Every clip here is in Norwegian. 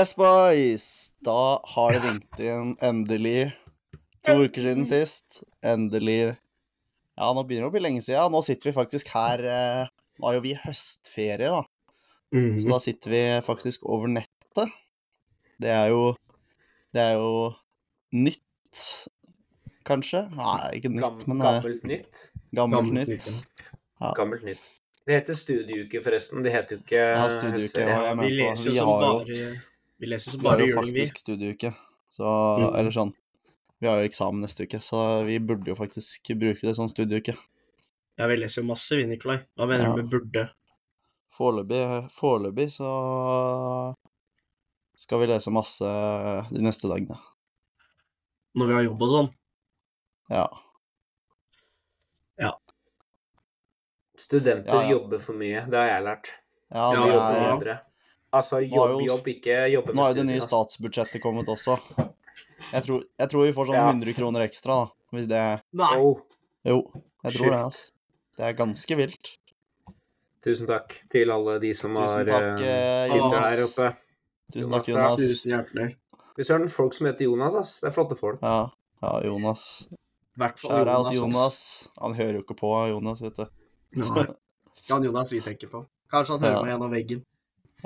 Yes, boys! Da har det ringt inn endelig. To uker siden sist. Endelig. Ja, nå begynner det å bli lenge siden. Nå sitter vi faktisk her eh, Nå har jo vi høstferie, da. Så da sitter vi faktisk over nettet. Det er jo Det er jo nytt, kanskje? Nei, ikke nytt, men eh, gammelt nytt. gammelt Gammelt nytt. Ja. Gammelt nytt. Det heter studieuke, forresten. Det heter jo ikke Ja, studieuke, ja, jeg Vi leser jo som bare Vi leser som Vi har bare jo juling, vi. faktisk studieuke. Så Mm. Eller sånn Vi har jo eksamen neste uke, så vi burde jo faktisk bruke det som studieuke. Ja, vi leser jo masse, vi, Nikolai. Hva mener Ja. du med burde? Foreløpig, så skal vi lese masse de neste dagene. Når vi har jobb og sånn? Ja. Studenter Ja, ja. jobber for mye. Det har jeg lært. Ja, Ja, det De jobber er, ja. Altså Nå jobb, jo- jobb, ikke jobbe nå er jo det nye altså. statsbudsjettet kommet også. Jeg tror, jeg tror vi får sånn Ja. 100 kroner ekstra, da. Hvis det Nei. Jo, jeg tror Shit. det, altså. Det er ganske vilt. tusen takk til alle de som Tusen har takk, eh, eh, Jonas. der oppe. Tusen takk, Jonas. Tusen hjertelig. Fy søren, folk som heter Jonas, ass. Det er flotte folk. Ja, ja Jonas. I hvert fall Jonas. Jonas. Han hører jo ikke på, Jonas, vet du. Nei. Er Jonas vi tenker på. Kanskje han hører Ja. meg gjennom veggen.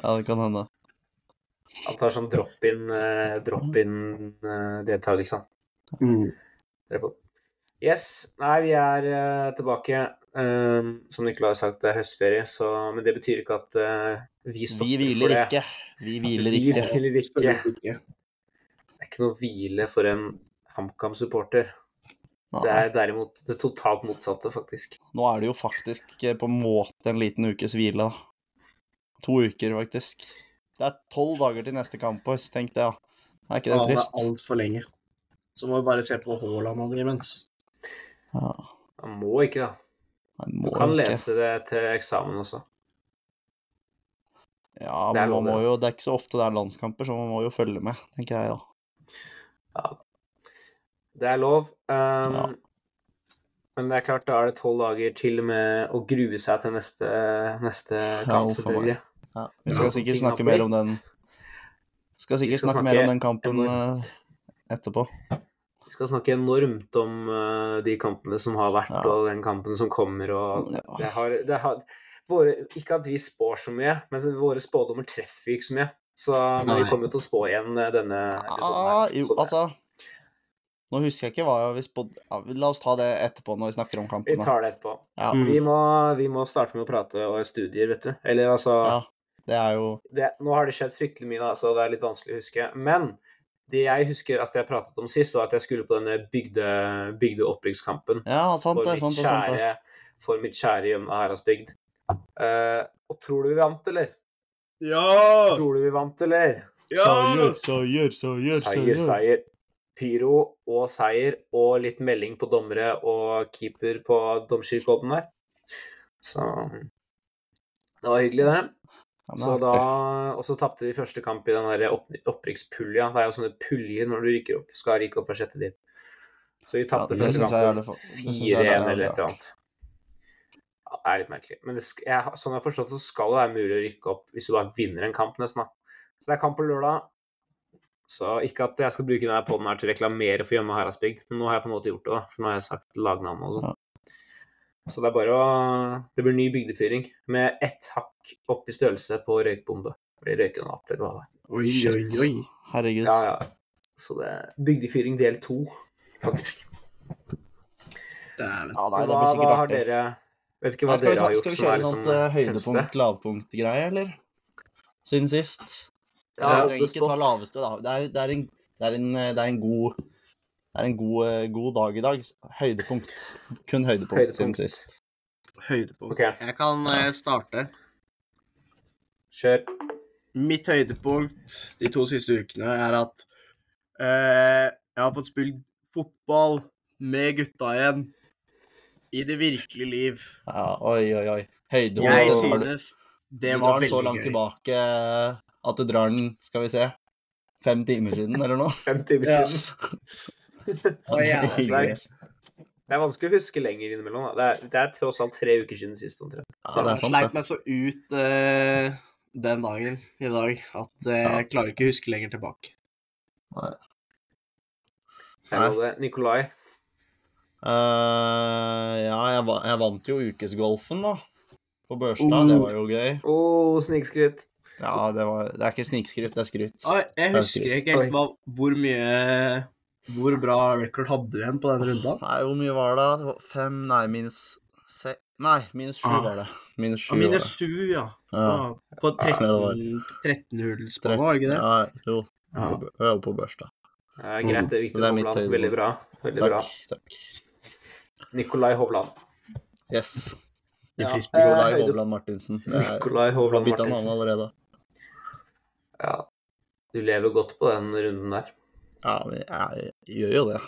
Ja, det kan hende. Han tar sånn drop-in uh, drop deltakelse. Mm. Yes. Nei, vi er uh, tilbake. Um, som Nicolai har sagt, det er høstferie, så, men det betyr ikke at eh, vi stopper Vi for det. ikke. Vi hviler ikke. Vi hviler ikke. Ikke. Det er ikke noe hvile for en HamKam-supporter. Det er derimot det totalt motsatte, faktisk. Nå er det jo faktisk eh, på en måte en liten ukes hvile, da. To uker, faktisk. Det er tolv dager til neste kamp, boys. Tenk det, da. Er ikke det Ja, det trist? er altfor lenge. Så må vi bare se på Haaland og Grimens. Ja. Man må ikke, da. Nei, Du kan ikke. lese det til eksamen også. Ja, men man må det. jo, det er ikke så ofte det er landskamper, så man må jo følge med, tenker jeg, da. Ja. Det er lov. Um, Ja. Men det er klart, da er det tolv dager til med å grue seg til neste, neste kamp, selvfølgelig. Ja. Vi skal sikkert snakke mer om den Skal sikkert skal snakke mer om den kampen enormt. eh, etterpå. Vi skal snakke enormt om uh, de kampene som har vært, Ja. og den kampen som kommer. og det har, det har våre, Ikke at vi spår så mye, men våre spådommer treffer ikke så mye. Så, men vi kommer jo til å spå igjen eh, denne episoden. Ah, her. jo, altså Nå husker jeg ikke hva vi spådde ja, La oss ta det etterpå når vi snakker om Vi kampen. da. tar det etterpå. Ja, Mm. Vi, må, vi må starte med å prate og studier, vet du. Eller altså ja, det er jo det, Nå har det skjedd fryktelig mye, da, så det er litt vanskelig å huske. Men det jeg husker at jeg pratet om sist, var at jeg skulle på denne bygde, bygdeopprykkskampen Ja, sant det. sant det, sant det. for mitt kjære Gjømna Heradsbygd. Uh, og tror du vi vant, eller? Ja! Tror du vi vant, eller? Ja! Seier, seier, seier, Seier, seier. Pyro og seier og litt melding på dommere og keeper på domskirkodden der. Så det var hyggelig, det. Så da, og så tapte vi første kamp i den der opp, opprykkspulja. Det er jo sånne puljer når du rykker opp, skal rykke opp for sjette div. Så vi tapte Ja, første kamp jeg er kampen det for- det synes jeg er 4-1 eller et eller annet. Ja, det er litt merkelig. Men det, jeg, sånn jeg har forstått, så skal det være mulig å rykke opp hvis du bare vinner en kamp, nesten. da. Så det er kamp på lørdag. Så ikke at jeg skal bruke denne poden her til å reklamere for Gjømme Haraldsbygd, men nå har jeg på en måte gjort det, da. For nå har jeg sagt lagnavnet og sånn. Så det er bare å Det blir ny bygdefyring med ett hakk opp i størrelse på røykbombe. Blir røykgranat eller hva det er. Oi, oi, oi. Herregud. Ja, ja. Så det er bygdefyring del to, faktisk. Dæven. Ja, nei, det hva, blir sikkert artig. dere Vet ikke hva Ja, dere ta, har gjort skal vi kjøre sånt liksom eh, høydepunkt, lavpunkt-greie, eller? Siden sist? Ja, jeg trenger ikke ta laveste, da. Det er, det er, en, det er, en, eh, det er en god det er en god, eh, god dag i dag. Høydepunkt. Kun høydepunkt, Høydepunkt. siden sist. Høydepunkt. Okay. Jeg kan eh, starte. Kjør. Mitt høydepunkt de to siste ukene er at eh, jeg har fått spilt fotball med gutta igjen. I det virkelige liv. Ja, oi, oi, oi. Høydepunkt. Jeg synes det var veldig gøy du drar den så langt gøy. tilbake at du drar den, skal vi se, fem timer siden, eller noe? Fem timer Ja. siden. Ja, Det er vanskelig å huske lenger innimellom. Det, er, det er tross alt tre uker siden sist. omtrent. Ja, det er sant, sleit det. meg så ut uh, den dagen i dag at uh, jeg klarer ikke å huske lenger tilbake. Nei. det Nikolai. Uh, ja, jeg, jeg vant jo ukesgolfen, da. På Børstad. Det var jo gøy. Å, snikskryt. Ja, det, var, det er ikke snikskryt, det er skryt. Oi, jeg er husker ikke helt hvor mye Hvor bra record hadde du igjen på den runda? Nei, hvor mye var det? det var fem Nei, minus se... Nei, minus sju Ah. var det. Minus sju Ja, minus sju, ja. Ja. ja. På Ja, det var- 13, 13-hullspannet, var det ikke det? Ja, jo. Ja. Jeg var på Børstad. Ja, greit, det er viktig. Det er mitt Hovland. Veldig bra. Veldig Takk. bra. takk. Nikolai Hovland. Yes. Ja, frisbee. eh, Nikolai Hovland Martinsen. Nikolai Hovland har bytta navn allerede. Ja. Du lever godt på den runden der. Ja, men jeg gjør jo det.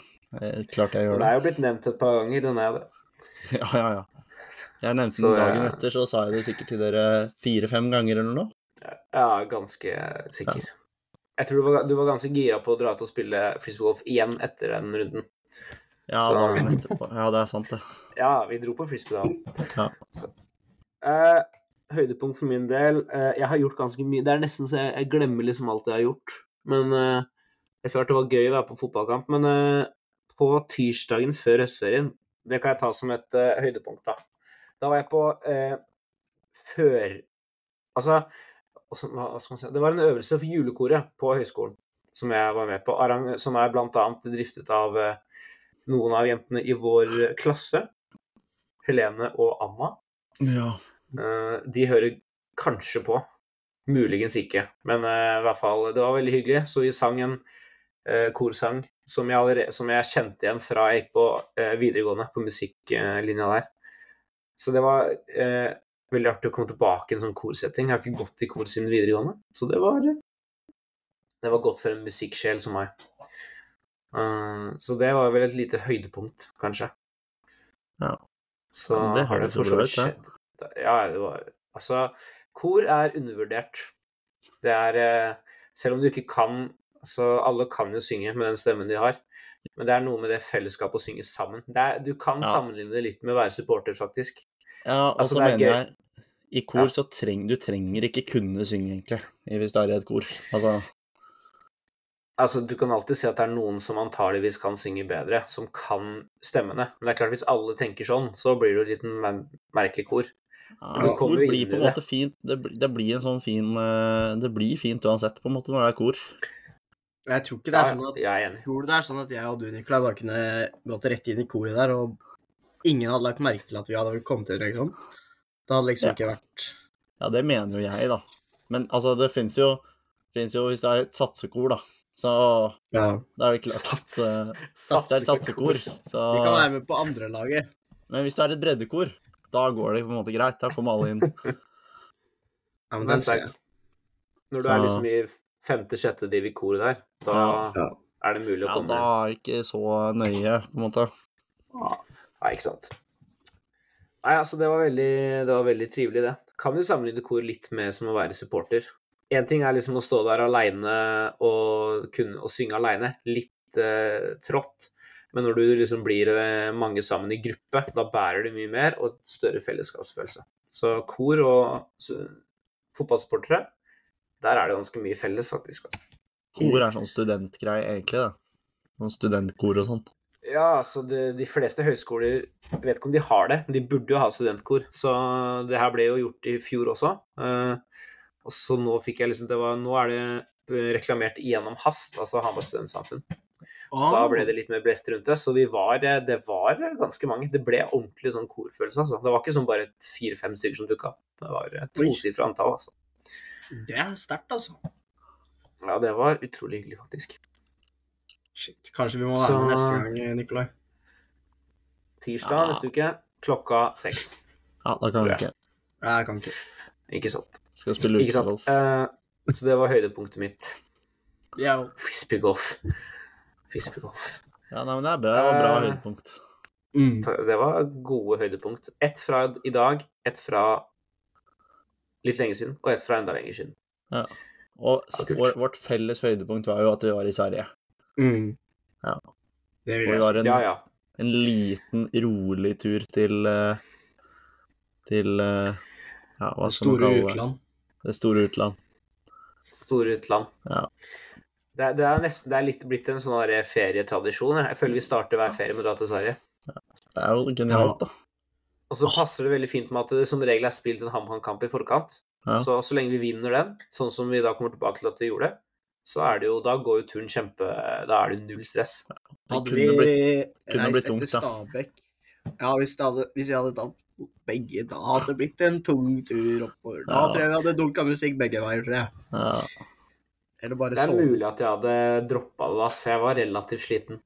Klart jeg gjør Det det. er jo blitt nevnt et par ganger, den er det. Ja, ja, ja. Jeg nevnte den dagen jeg- etter, så sa jeg det sikkert til dere fire-fem ganger eller noe. Ja, ganske sikker. Jeg tror du var, du var ganske gira på å dra til å spille frisbeegolf igjen etter den runden. Ja, Så- dagen etterpå. Ja, det er sant, det. Ja, vi dro på frisbee da. Ja. Eh, høydepunkt for min del uh, Jeg har gjort ganske mye. Det er nesten så jeg, jeg glemmer liksom alt jeg har gjort. Men eh, det er klart det var gøy å være på fotballkamp. Men eh, på tirsdagen før høstferien, det kan jeg ta som et uh, høydepunkt, da. Da var jeg på uh, før Altså, hva skal man si Det var en øvelse for julekoret på høyskolen som jeg var med på, som er annet driftet av uh, noen av jentene i vår klasse. Helene og Anna. Ja. De hører kanskje på. Muligens ikke. Men i hvert fall, det var veldig hyggelig. Så vi sang en korsang som jeg, allerede, som jeg kjente igjen fra jeg gikk på eh, videregående, på musikklinja der. Så det var eh, veldig artig å komme tilbake i en sånn korsetting. Jeg har ikke gått i kor siden videregående, så det var det var godt for en musikksjel som meg. Uh, så det var vel et lite høydepunkt, kanskje. Ja. Så Ja, det har det for så vidt skjedd. Ja, det var Altså, kor er undervurdert. Det er eh, Selv om du ikke kan Altså, alle kan jo synge med den stemmen de har, men det er noe med det fellesskapet å synge sammen. Det er, du kan Ja. sammenligne det litt med å være supporter, faktisk. Ja, og Altså, så det er mener jeg I kor Ja. så trenger du trenger ikke kunne synge, egentlig, hvis du er i et kor. Altså, Altså, Du kan alltid si at det er noen som antageligvis kan synge bedre, som kan stemmene. Men det er klart, hvis alle tenker sånn, så blir det jo et litt mer- merkelig kor. ja, kor blir på en det. måte fint. Det, blir- det blir en sånn fin eh, Det blir fint uansett, på en måte, når det er kor. Jeg tror ikke det er sånn at jeg er. Tror det er sånn at jeg og du, Nikolai, bare kunne gått rett inn i koret der, og ingen hadde lagt merke til at vi hadde kommet inn, liksom? Det hadde liksom Ja. ikke vært Ja, det mener jo jeg, da. Men altså, det fins jo, jo Hvis det er et satsekor, da, så Ja. da er det klart at Sats. eh, Det er et satsekor, så Vi kan være med på andre laget. Men hvis du er et breddekor, da går det på en måte greit. Da kommer alle inn. Ja, men Men er Når du Så- er liksom i femte-sjette div i koret der, da Ja. Ja. er det mulig å Ja, komme da er det ikke så nøye, på en måte. Nei, ikke sant. Nei, altså, det var veldig, det var veldig trivelig, det. Kan vi sammenligne kor litt med som å være supporter. Én ting er liksom å stå der aleine og kunne å synge aleine. Litt eh, trått. Men når du liksom blir eh, mange sammen i gruppe, da bærer det mye mer og større fellesskapsfølelse. Så kor og så, fotballsportere, der er det ganske mye felles, faktisk. Altså. Kor er sånn studentgreie, egentlig, da Noen studentkor og sånn. Ja, altså de, de fleste høyskoler Jeg vet ikke om de har det, men de burde jo ha studentkor. Så det her ble jo gjort i fjor også. Eh, og så nå fikk jeg liksom det var, Nå er det eh, reklamert gjennom hast, altså Hamar studentsamfunn. Så da ble det litt mer blest rundt det. Så vi var, eh, det var ganske mange. Det ble ordentlig sånn korfølelse, altså. Det var ikke sånn bare fire-fem stykker som dukka opp. Det var et Oi. tosifra antall, altså. Det er sterkt, altså. Ja, det var utrolig hyggelig, faktisk. Shit. Kanskje vi må være med Så- neste gang, Nikolai. Tirsdag Ja. neste uke klokka seks. Ja, da kan vi ikke. Nei, jeg kan ikke. Ikke sant. Skal spille Ikke Uh. Eh, så det var høydepunktet mitt. Ja. Frisbeegolf. Frisbeegolf. Ja, nei, men det er bra. Det var bra Eh, høydepunkt. Mm. Det var gode høydepunkt. Ett fra i dag, ett fra litt lenge siden, og et fra enda lenger siden. Ja, Og vår, vårt felles høydepunkt var jo at vi var i Sverige. Mm. Ja. Det vil vi jeg var si. en, Ja, ja. en liten, rolig tur til eh, Til eh, Ja, hva skal man Store kalle det? utland. Det store utland. Store utland. Ja. Det, det er nesten det er litt blitt en sånn ferietradisjon. Jeg. føler vi starter hver ferie med å dra til Sverige. Det er jo genialt, da. Og så passer det veldig fint med at det som regel er spilt en HamKam-kamp i forkant. Ja. Så så lenge vi vinner den, sånn som vi da kommer tilbake til at vi gjorde, så er det jo Da går jo turen kjempe Da er det null stress. Hadde vi blitt- reist etter. Stabæk Ja, hvis, det hadde, hvis jeg hadde tatt begge, da hadde det blitt en tung tur oppover. Da Ja. tror jeg vi hadde dunka musikk begge veier, tror jeg. Ja. Eller bare Det er mulig at jeg hadde droppa det, for jeg var relativt sliten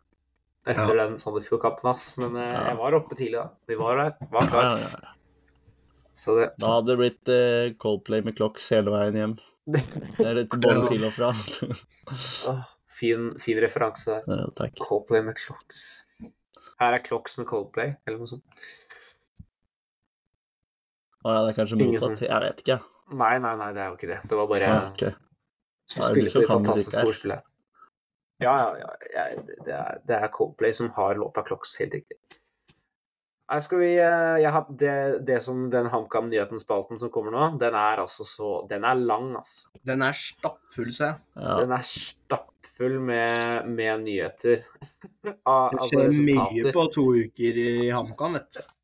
etter den Sandefjord-kampen, ass. Men eh, Ja. jeg var oppe tidlig, da. Vi var, der, var Ja, klar. ja, ja. Så det Da hadde det blitt eh, Coldplay med Clocks hele veien hjem. Det er både Ja. til og fra. oh, fin, fin referanse der. ja, takk. Coldplay med Clocks. Her er Clocks med Coldplay, eller noe sånt. Å ja, det er kanskje mottatt. som- Jeg vet ikke. Nei, nei, nei, det er jo ikke det. Det var bare Ja, okay. Skulle spille på de fantastiske her. Ja, ja, ja. det, er, det er Coldplay som har låta Clocks, helt riktig. Nei, skal vi eh, jeg har, det, det som den HamKam-nyheten-spalten som kommer nå, den er altså så Den er lang, altså. Den er stappfull, ser jeg. Ja. Den er stappfull med, med nyheter. Av- Det altså skjer mye på to uker i HamKam, vet du.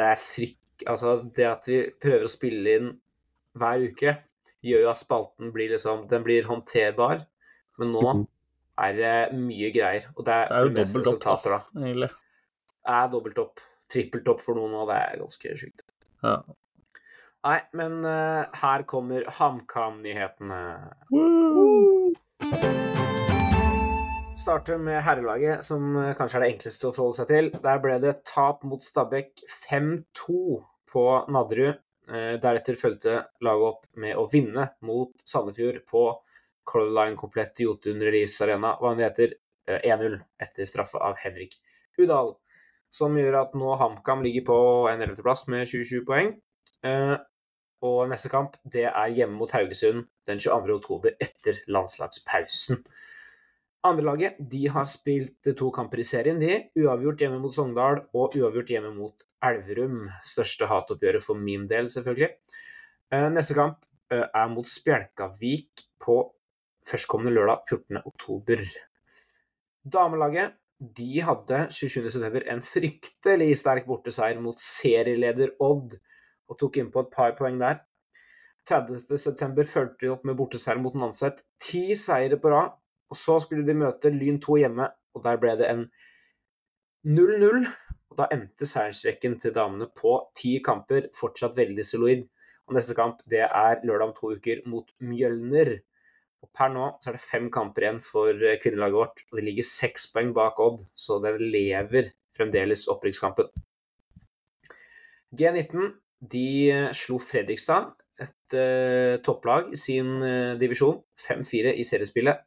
Det er frykk... Altså, det at vi prøver å spille inn hver uke, gjør jo at spalten blir liksom Den blir håndterbar, men nå er det mye greier. Og det er, Det er jo dobbelt opp, da, egentlig. Det er dobbelt opp. Trippelt opp for noen, og det er ganske sjukt. Ja. Nei, men uh, her kommer HamKam-nyhetene. Starter med herrelaget, som eh, kanskje er det enkleste å forholde seg til. Der ble det tap mot Stabæk 5-2 på Nadderud. Uh, Deretter fulgte laget opp med å vinne mot Sandefjord på Color Line komplett Jotun Release Arena. Hva han heter eh, 1-0 etter straffe av Henrik Udal. Som gjør at nå HamKam ligger på en 11.-plass med 27 poeng. Eh, Og neste kamp det er hjemme mot Haugesund den 22. oktober etter landslagspausen. Andrelaget de har spilt to kamper i serien. de. Uavgjort hjemme mot Sogndal og uavgjort hjemme mot Elverum. Største hatoppgjøret for min del, selvfølgelig. Eh, Neste kamp eh, er mot Spjelkavik på førstkommende lørdag 14. oktober. Damelaget de hadde 27.9. en fryktelig sterk borteseier mot serieleder Odd, og tok innpå et par poeng der. 30.9. fulgte de opp med borteseier mot Nanset. Ti seire på rad. Og så skulle de møte Lyn 2 hjemme, og der ble det en 0-0. Og da endte seiersrekken til damene på ti kamper, fortsatt veldig solid. Og neste kamp det er lørdag om to uker mot Mjølner. Og per nå så er det fem kamper igjen for eh, kvinnelaget vårt, og de ligger seks poeng bak Odd, så det lever fremdeles opprykkskampen. G19 de eh, slo Fredrikstad, et uh, topplag i sin uh, divisjon, 5-4 i seriespillet.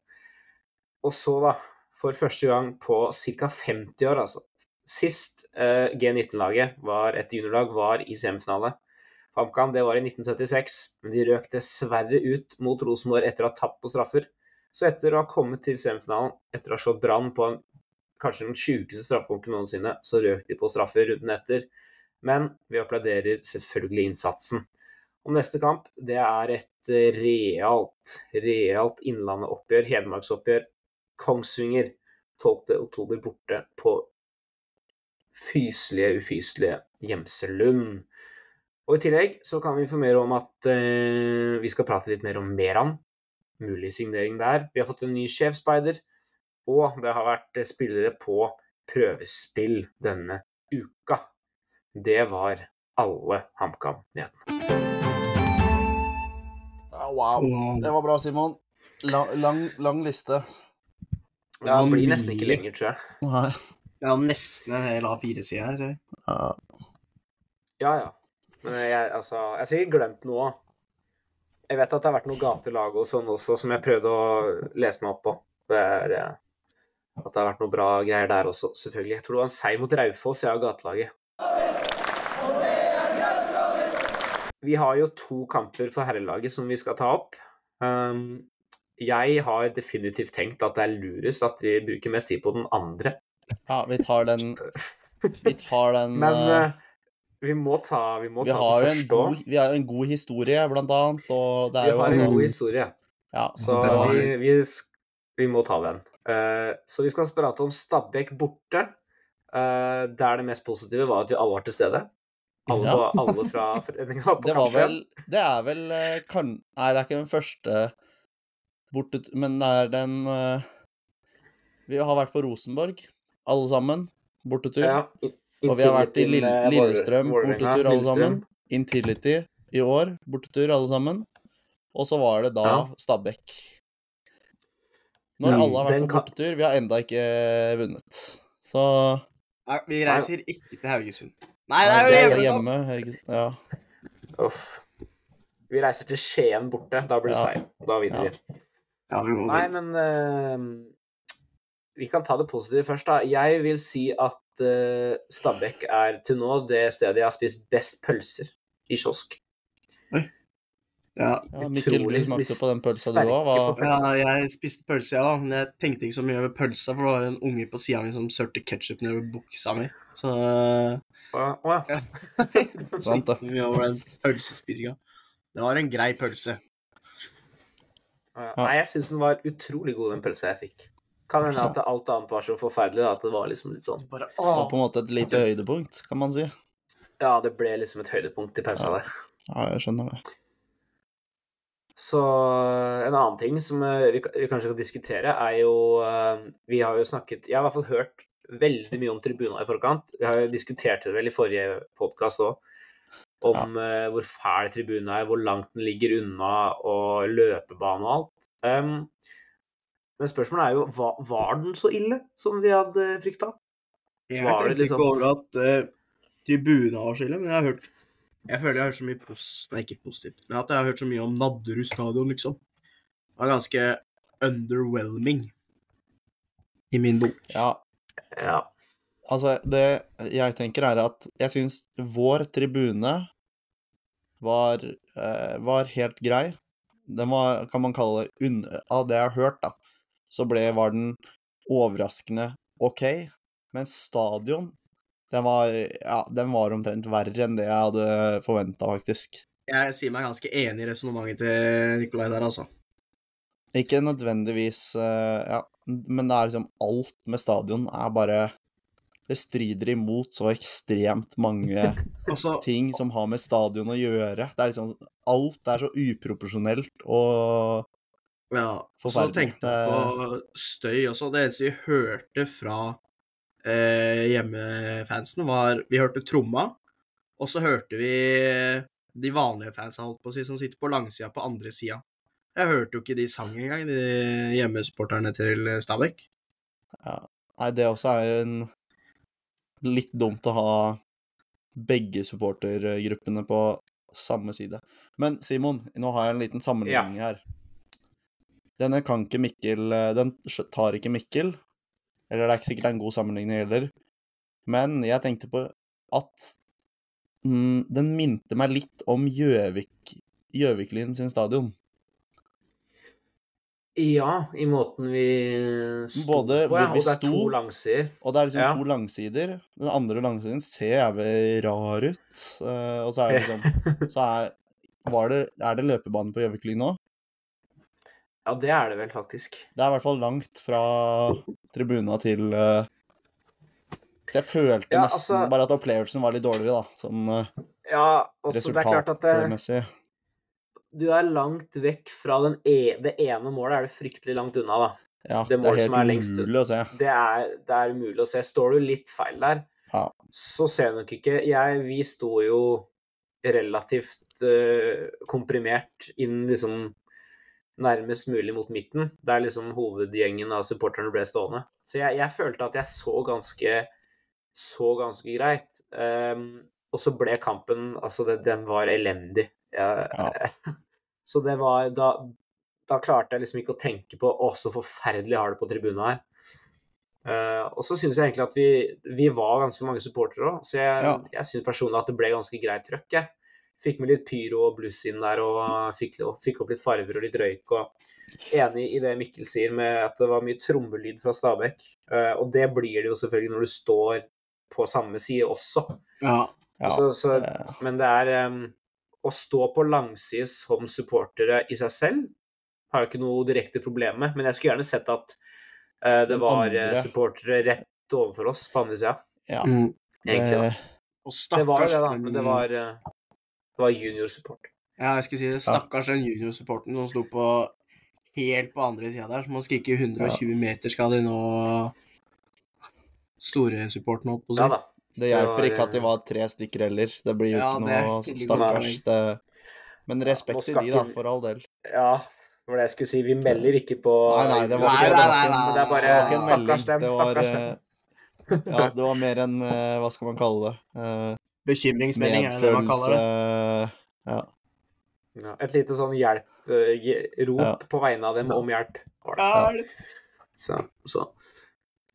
Og så, da, for første gang på ca. 50 år, altså. Sist uh, G19-laget var et juniorlag, var i semifinale. HamKam det var i 1976, men de røk dessverre ut mot Rosenborg etter å ha tapt på straffer. Så etter å ha kommet til semifinalen, etter å ha slått Brann på en, kanskje den sjukeste straffekonken noensinne, så røk de på straffer runden etter. Men vi applauderer selvfølgelig innsatsen. Og neste kamp det er et realt, realt Innlandet-oppgjør, Hedmarksoppgjør. Kongsvinger 12.10 borte på fyselige, ufyselige Gjemselund. Og I tillegg så kan vi informere om at eh, vi skal prate litt mer om Meran. Mulig signering der. Vi har fått en ny sjefsspeider. Og det har vært eh, spillere på prøvespill denne uka. Det var alle HamKam-nyhetene. Ja, wow. Det var bra, Simon. Lang, lang, lang liste. Ja, det blir nesten ikke lenger, tror jeg. Nei. Ja, nesten en hel A4-side her, ser jeg. Ja. Ja, ja. Men jeg, altså, jeg har sikkert glemt noe. Jeg vet at det har vært noe gatelag og sånn også, som jeg prøvde å lese meg opp på. Det er, eh, at det har vært noe bra greier der også, selvfølgelig. Jeg tror det var en seier mot Raufoss, jeg og gatelaget. Vi har jo to kamper for herrelaget som vi skal ta opp. Um, jeg har definitivt tenkt at det er lurest at vi bruker mest tid på den andre. ja, vi tar den Vi tar den Men eh, eh, vi må ta Vi må Vi ta har jo en god, vi har jo en god historie, blant annet, og det Vi er jo har en sånn god historie, Ja, så var- vi, vi, vi må ta den. Uh, så vi skal prate om Stabæk borte. uh, der det mest positive var at vi alle var til stede. Alle, Ja. alle fra foreninga på Det var vel Det er vel eh, kan, Nei, det er ikke den første borte... Men det er den uh, Vi har vært på Rosenborg, alle sammen. Bortetur. Ja, og vi har vært i Lille, Lillestrøm, bortetur, alle sammen. Intility i år, bortetur, alle sammen. Og så var det da Ja. Stabæk. Når Mm, alle har vært på bortetur, vi har enda ikke vunnet. Så Nei, vi reiser ikke til Haugesund. Nei, det er jo hjemme. hjemme. Ja. Uff. Vi reiser til Skien borte. Da blir det Ja. seier. Da vinner vi. Ja, Nei, men uh, Vi kan ta det positive først, da. Jeg vil si at uh, Stabekk er til nå det stedet jeg har spist best pølser i kiosk. Ja. ja, Mikkel, du smakte på den pølsa du òg. ja, jeg spiste pølse, ja, men jeg tenkte ikke så mye over pølsa, for det var en unge på sida mi som sørte ketsjup nedover buksa mi. Så uh, Å ja. Sant, det. mye over den pølsespisinga. Det var en grei pølse. Ja. Nei, jeg syns den var utrolig god, den pølsa jeg fikk. Kan hende at alt annet var så forferdelig da, at det var liksom litt sånn Bare, Og på en måte et lite høydepunkt, kan man si. Ja, det ble liksom et høydepunkt i pausa Ja. der. Ja, jeg skjønner det. Så en annen ting som eh, vi, vi kanskje kan diskutere, er jo eh, Vi har jo snakket Jeg har i hvert fall hørt veldig mye om tribuna i forkant. Vi har jo diskutert det vel i forrige podkast òg. Om ja. hvor fæl tribuna er, hvor langt den ligger unna, og løpebane og alt. Um, men spørsmålet er jo var, var den så ille som vi hadde frykta? Jeg Var tenkte liksom- ikke over at uh, tribunene var så ille, men jeg har hørt Jeg føler jeg har hørt så mye pos... Nei, ikke positivt, men at jeg har hørt så mye om Nadderud stadion, liksom. Det var ganske underwhelming i min bok. Ja, Ja. altså, det jeg tenker er at jeg syns vår tribune var, eh, var helt grei. Den var, kan man kalle det, av det jeg har hørt, da, så ble, var den overraskende OK. Men stadion, den var, ja, den var omtrent verre enn det jeg hadde forventa, faktisk. Jeg sier meg ganske enig i resonnementet til Nikolai der, altså. Ikke nødvendigvis eh, Ja, men det er liksom alt med stadion er bare Det strider imot så ekstremt mange Altså, ting som har med stadion å gjøre. Det er liksom Alt er så uproporsjonelt og ja, så tenkte jeg på støy også. Det eneste vi hørte fra eh, hjemmefansen, var Vi hørte tromma, og så hørte vi de vanlige fansa, holdt på å si, som sitter på langsida på andre sida. Jeg hørte jo ikke de sang engang, de hjemmesupporterne til Stabæk. Nei, det også er jo en litt dumt å ha begge supportergruppene på samme side. Men Simon, nå har jeg en liten sammenligning her. Denne kan ikke Mikkel eh, Den tar ikke Mikkel. Eller det er ikke sikkert det er en god sammenligning heller. Men jeg tenkte på at mm, den minte meg litt om Gjøvik Gjøviklyn sin stadion. ja, i måten vi sto Både på, ja. hvor vi Og det er to langsider. Og det er liksom Ja. to langsider. Den andre langsiden ser jævlig rar ut. eh, og så er det liksom Så er, var det, er det løpebane på Gjøviklyn nå? Ja, det er det vel faktisk. Det er i hvert fall langt fra tribuna til uh... Jeg følte Ja, nesten altså- bare at opplevelsen var litt dårligere, da. Sånn uh, Ja, også det er klart at det, du er langt vekk fra den e det ene målet, er det fryktelig langt unna, da. Ja, det det er helt umulig å se. Det er, det er umulig å se. Står du litt feil der, Ja. så ser du nok ikke jeg, Vi sto jo relativt uh, komprimert inn liksom nærmest mulig mot midten, der liksom hovedgjengen av supporterne ble stående. Så jeg, jeg følte at jeg så ganske så ganske greit. Um, og så ble kampen Altså, det, den var elendig. Jeg, så det var da, da klarte jeg liksom ikke å tenke på Å, så forferdelig har det på tribunen her. Uh, og så syns jeg egentlig at vi, vi var ganske mange supportere òg, så jeg, Ja. jeg syns personlig at det ble ganske greit trøkk. Jeg. Fikk med litt pyro og bluss inn der, og fikk, og fikk opp litt farver og litt røyk. og Enig i det Mikkel sier med at det var mye trommelyd fra Stabæk. Eh, og det blir det jo selvfølgelig når du står på samme side også. Ja. Ja, så, så, men det er um, Å stå på langside som supportere i seg selv har jeg ikke noe direkte problem med, men jeg skulle gjerne sett at uh, det Den var eh, andre- supportere rett overfor oss på andre sida, ja, Mm. egentlig. det, Og Det var det, da, men det var, eh, det var junior-support. Ja, jeg skulle si det. Stakkars den juniorsupporten som sto på helt på andre sida der, som må skrike 120 meter skal de nå Store supporten, holdt på å si. Ja da. det Det hjelper ikke at de eh, var tre stykker heller. Det blir jo Ja, ikke noe stakkars. Det. Men respekt til de, da, for all del. Ja, det var det jeg skulle si. Vi melder ikke på Nei, nei, det var ikke det. nei, Det var nei, ikke, nei, Det er bare det var ikke en stakkars melding. dem, Det var stakkars eh, Ja, det var mer en eh, Hva skal man kalle det? Eh, Bekymringsmelding er det det man kaller det. Ja. Ja, et lite sånn hjelp, eh, rop Ja. på vegne av dem om hjelp. Ja. Så, så.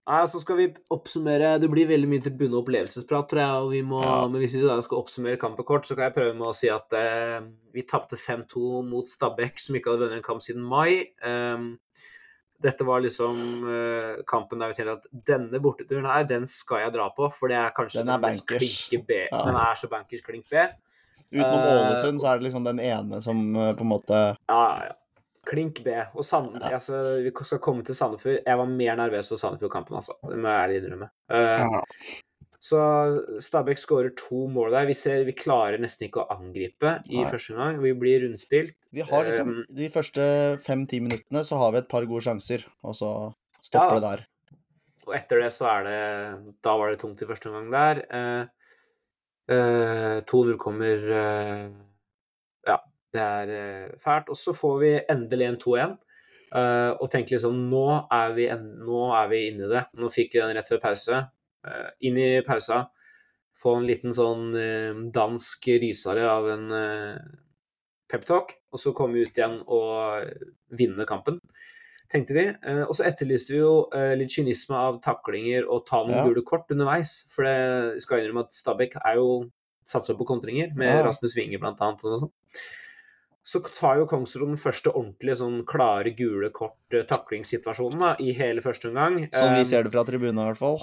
Ja, så skal vi oppsummere Det blir veldig mye til bunne opplevelsesprat, tror jeg. Og vi må, Ja. Men hvis vi da skal oppsummere kampen kort, så kan jeg prøve med å si at eh, vi tapte 5-2 mot Stabæk, som ikke hadde vunnet en kamp siden mai. Um, dette var liksom uh, kampen der vi tenkte at denne borteturen her, den skal jeg dra på, for det er kanskje Den er bankers. klinke B. Ja. Den er så bankers klink B. Utenom Eh, Ålesund så er det liksom den ene som eh, på en måte Ja, ja. Klink B. Og Sand, altså, vi skal komme til Sandefjord. Jeg var mer nervøs for Sandefjord-kampen, altså. Det må jeg ærlig innrømme. Uh, Ja. Så Stabæk skårer to mål der. Vi ser vi klarer nesten ikke å angripe i Nei. første omgang. Vi blir rundspilt. Vi har liksom Um, De første fem-ti minuttene så har vi et par gode sjanser, og så stopper Ja. det der. Og etter det så er det Da var det tungt i første omgang der. Uh, eh, 2-0 kommer eh, Ja, det er eh, fælt. Og så får vi endelig en 2-1. eh, og tenker liksom Nå er vi, en, nå er vi inne i det. Nå fikk vi den rett før pause. Eh, inn i pausa. Få en liten sånn eh, dansk rysare av en uh, peptalk, og så komme ut igjen og vinne kampen tenkte vi. Eh, og så etterlyste vi jo eh, litt kynisme av taklinger og ta noen Ja. gule kort underveis. For det skal jeg innrømme at Stabæk er jo satser på kontringer, med Ja. Rasmus Winge sånn. Så tar jo Kongsrud den første ordentlige sånn klare gule kort-taklingssituasjonen da, i hele første omgang. Sånn vi Eh, ser det fra tribunen, i hvert fall.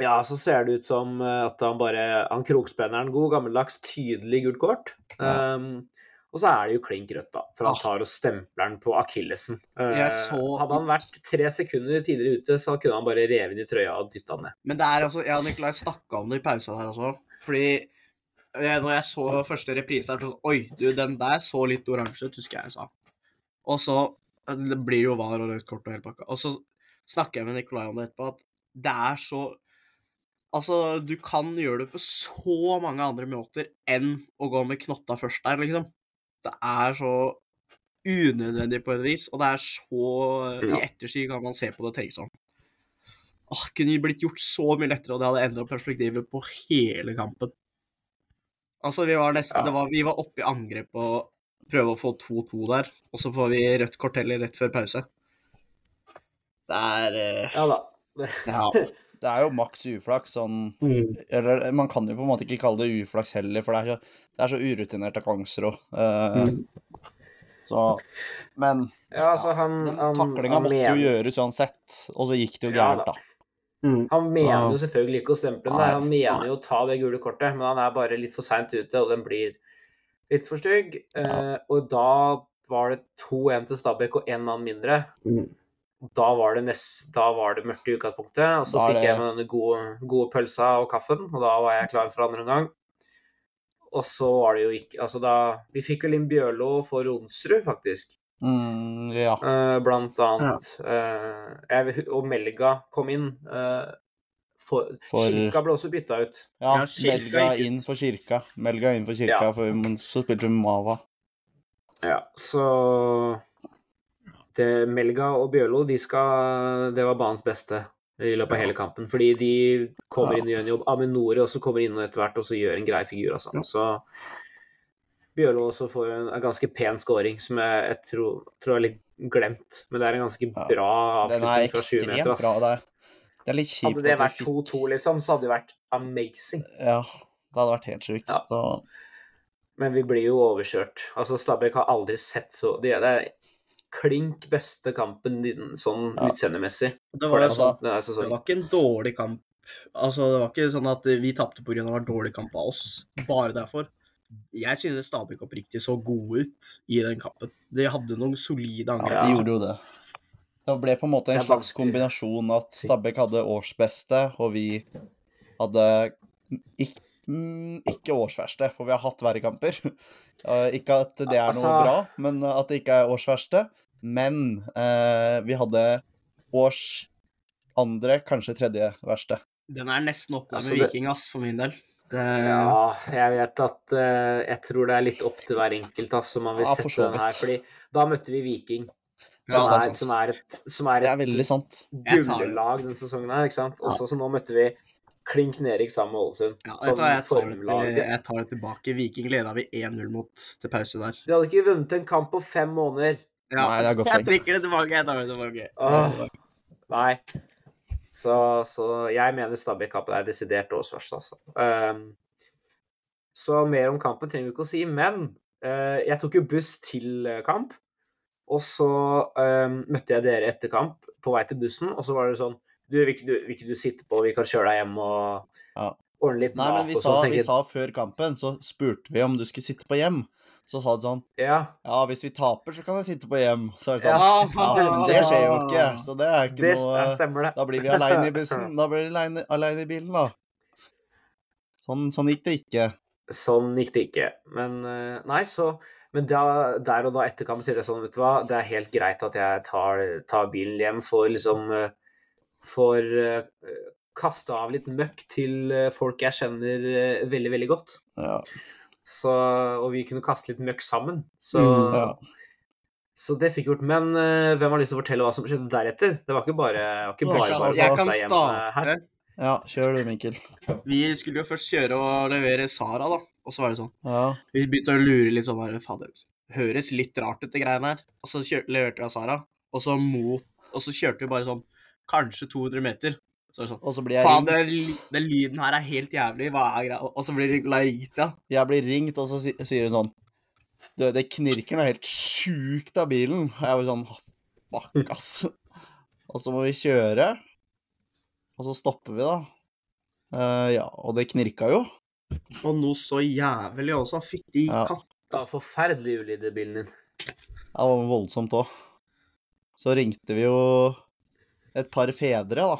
ja, så ser det ut som eh, at han bare Han krokspenner en god, gammeldags, tydelig gult kort. Ja. Um, og så er det jo klink rødt, da, for han Ah. tar og stempler den på akillesen. Eh, så- Hadde han vært tre sekunder tidligere ute, så kunne han bare revet den i trøya og dytta den ned. Men det er altså Jeg og Nikolai snakka om det i pausa der også. Fordi eh, når jeg så første reprise der, sånn Oi, du, den der så litt oransje ut, husker jeg jeg sa. Og så altså, Det blir jo var og rødt kort og hele pakka. Og så snakker jeg med Nikolai om det etterpå, at det er så Altså, du kan gjøre det på så mange andre måter enn å gå med knotta først der, liksom. Det er så unødvendig på et vis, og det er så Ja. I ettertid kan man se på det og tenke sånn Åh, kunne blitt gjort så mye lettere, og det hadde endra perspektivet på hele kampen. Altså, vi var nesten Ja. det var, Vi var oppe i angrep og prøve å få 2-2 der, og så får vi rødt kort heller rett før pause. Det er uh, Ja da. Ja. Det er jo maks uflaks sånn Mm. Eller man kan jo på en måte ikke kalle det uflaks heller, for det er så, det er så urutinert av Kongsrud. Uh, Mm. Så Men Ja, altså, han, den taklinga måtte måtte jo gjøres uansett, og så gikk det jo Ja gærent, da. Mm. han mener jo selvfølgelig ikke å stemple den. Han mener jo å ta det gule kortet, men han er bare litt for seint ute, og den blir litt for stygg. Eh, og da var det 2-1 til Stabæk og én mann mindre. Mm. Da var det, nest, da var det mørkt i utgangspunktet, og så fikk det- jeg med denne gode, gode pølsa og kaffen, og da var jeg klar for andre omgang. Og så var det jo ikke Altså, da Vi fikk vel inn Bjørlo for Ronsrud, faktisk. Mm, ja. Uh, blant annet. Eh, jeg, og Melga kom inn. Uh, for, For- Kirka ble også bytta ut. ja Ja, Melga inn for kirka. Melga inn for kirka, Ja. for så spilte hun Mava. Ja, så det, Melga og Bjørlo, de skal Det var banens beste i løpet av Ja. hele kampen. Fordi de kommer inn og gjør en jobb. Aminore også kommer inn etter hvert og så gjør en grei figur, altså. Ja. Så Bjørlo også får en, en ganske pen scoring, som jeg, jeg tror, tror er litt glemt. Men det er en ganske bra avslutning fra 20 ekstremt meter. bra. Det er, det er litt kjipt Hadde det vært fikk 2-2, liksom, så hadde det vært amazing. Ja, det hadde vært helt sjukt. Ja. Så, Men vi blir jo overkjørt. Altså, Stabæk har aldri sett så det er klink beste kampen din, sånn Ja. utseendemessig Det var, det, altså- sånn, denne det var ikke en dårlig kamp Altså, det var ikke sånn at vi tapte pga. det var dårlig kamp av oss. Bare derfor. Jeg synes Stabæk oppriktig så gode ut i den kampen. De hadde noen solide Ja, de gjorde jo det. Det ble på en måte en slags kombinasjon at Stabæk hadde årsbeste, og vi hadde ikke, mm, ikke årsverste, for vi har hatt verre kamper. Ikke at det er noe Altså- bra, men at det ikke er årsverste. Men eh, vi hadde års andre, kanskje tredje verste. Den er nesten opp der Altså, med Viking, ass, for min del. Det, Ja, jeg vet at uh, Jeg tror det er litt opp til hver enkelt, altså, man vil Ja, sette den her. Fordi da møtte vi Viking, som, er sant. som er et, som er et er gullag denne sesongen her, ikke sant. Også, så nå møtte vi klink nedrykk sammen med Ålesund. ja, jeg, tar, jeg, tar det, til- jeg tar det tilbake. Viking leda vi 1-0 mot til pause der. Vi hadde ikke vunnet en kamp på fem måneder. Ja, Nei, det er godt jeg trekker det tilbake. Jeg tar det tilbake. Åh. Nei. Så, så jeg mener Stabæk-kampen er desidert årsverst, altså. Um, så mer om kampen trenger vi ikke å si, men uh, jeg tok jo buss til eh, kamp. Og så um, møtte jeg dere etter kamp på vei til bussen, og så var det sånn Du, vil ikke du, vil ikke du sitte på, vi kan kjøre deg hjem og Ja. ordne litt Nei, men vi sa, vi sa før kampen, så spurte vi om du skulle sitte på hjem. Så sa du sånn Ja, Ja, hvis vi taper, så kan jeg sitte på hjem. Så er det sånn Ja. Ja, men det skjer jo ikke, så det er ikke det noe stemmer det. Da blir vi aleine i bussen. Da blir vi aleine- aleine i bilen, da. Sånn, sånn gikk det ikke. Sånn gikk det ikke. Men eh, nei, så Men da, der og da etter kamp sier jeg sånn, vet du hva, det er helt greit at jeg tar, tar bilen hjem, for liksom eh, Får kasta av litt møkk til eh, folk jeg kjenner eh, veldig, veldig godt. Ja. Så, og vi kunne kaste litt møkk sammen. Så, Mm, ja. så det fikk gjort. Men uh, hvem har lyst til å fortelle hva som skjedde deretter? Det var ikke bare, var ikke bare, bare Jeg kan eh, starte. ja, kjør du, Mikkel. Vi skulle jo først kjøre og levere Sara, da. Og så var det sånn Ja. Vi begynte å lure litt sånn bare Fader, høres litt rart ut, de greiene her. Og så kjør, leverte vi av Sara, og så mot Og så kjørte vi bare sånn kanskje 200 meter. Så er det sånn Og så blir jeg Faen, ringt. den lyden her er helt jævlig. Hva er greia? Og så blir Nicolai ringt, ja. Jeg blir ringt, og så si, sier hun sånn Du, det knirker noe helt sjukt av bilen. Og jeg blir sånn Fuck, ass. Og så må vi kjøre. Og så stopper vi, da. Uh, ja, og det knirka jo. Og noe så jævlig også. Fytti Ja. katt. Det var forferdelig ulyd i bilen din. Det var voldsomt òg. Så ringte vi jo et par fedre, da.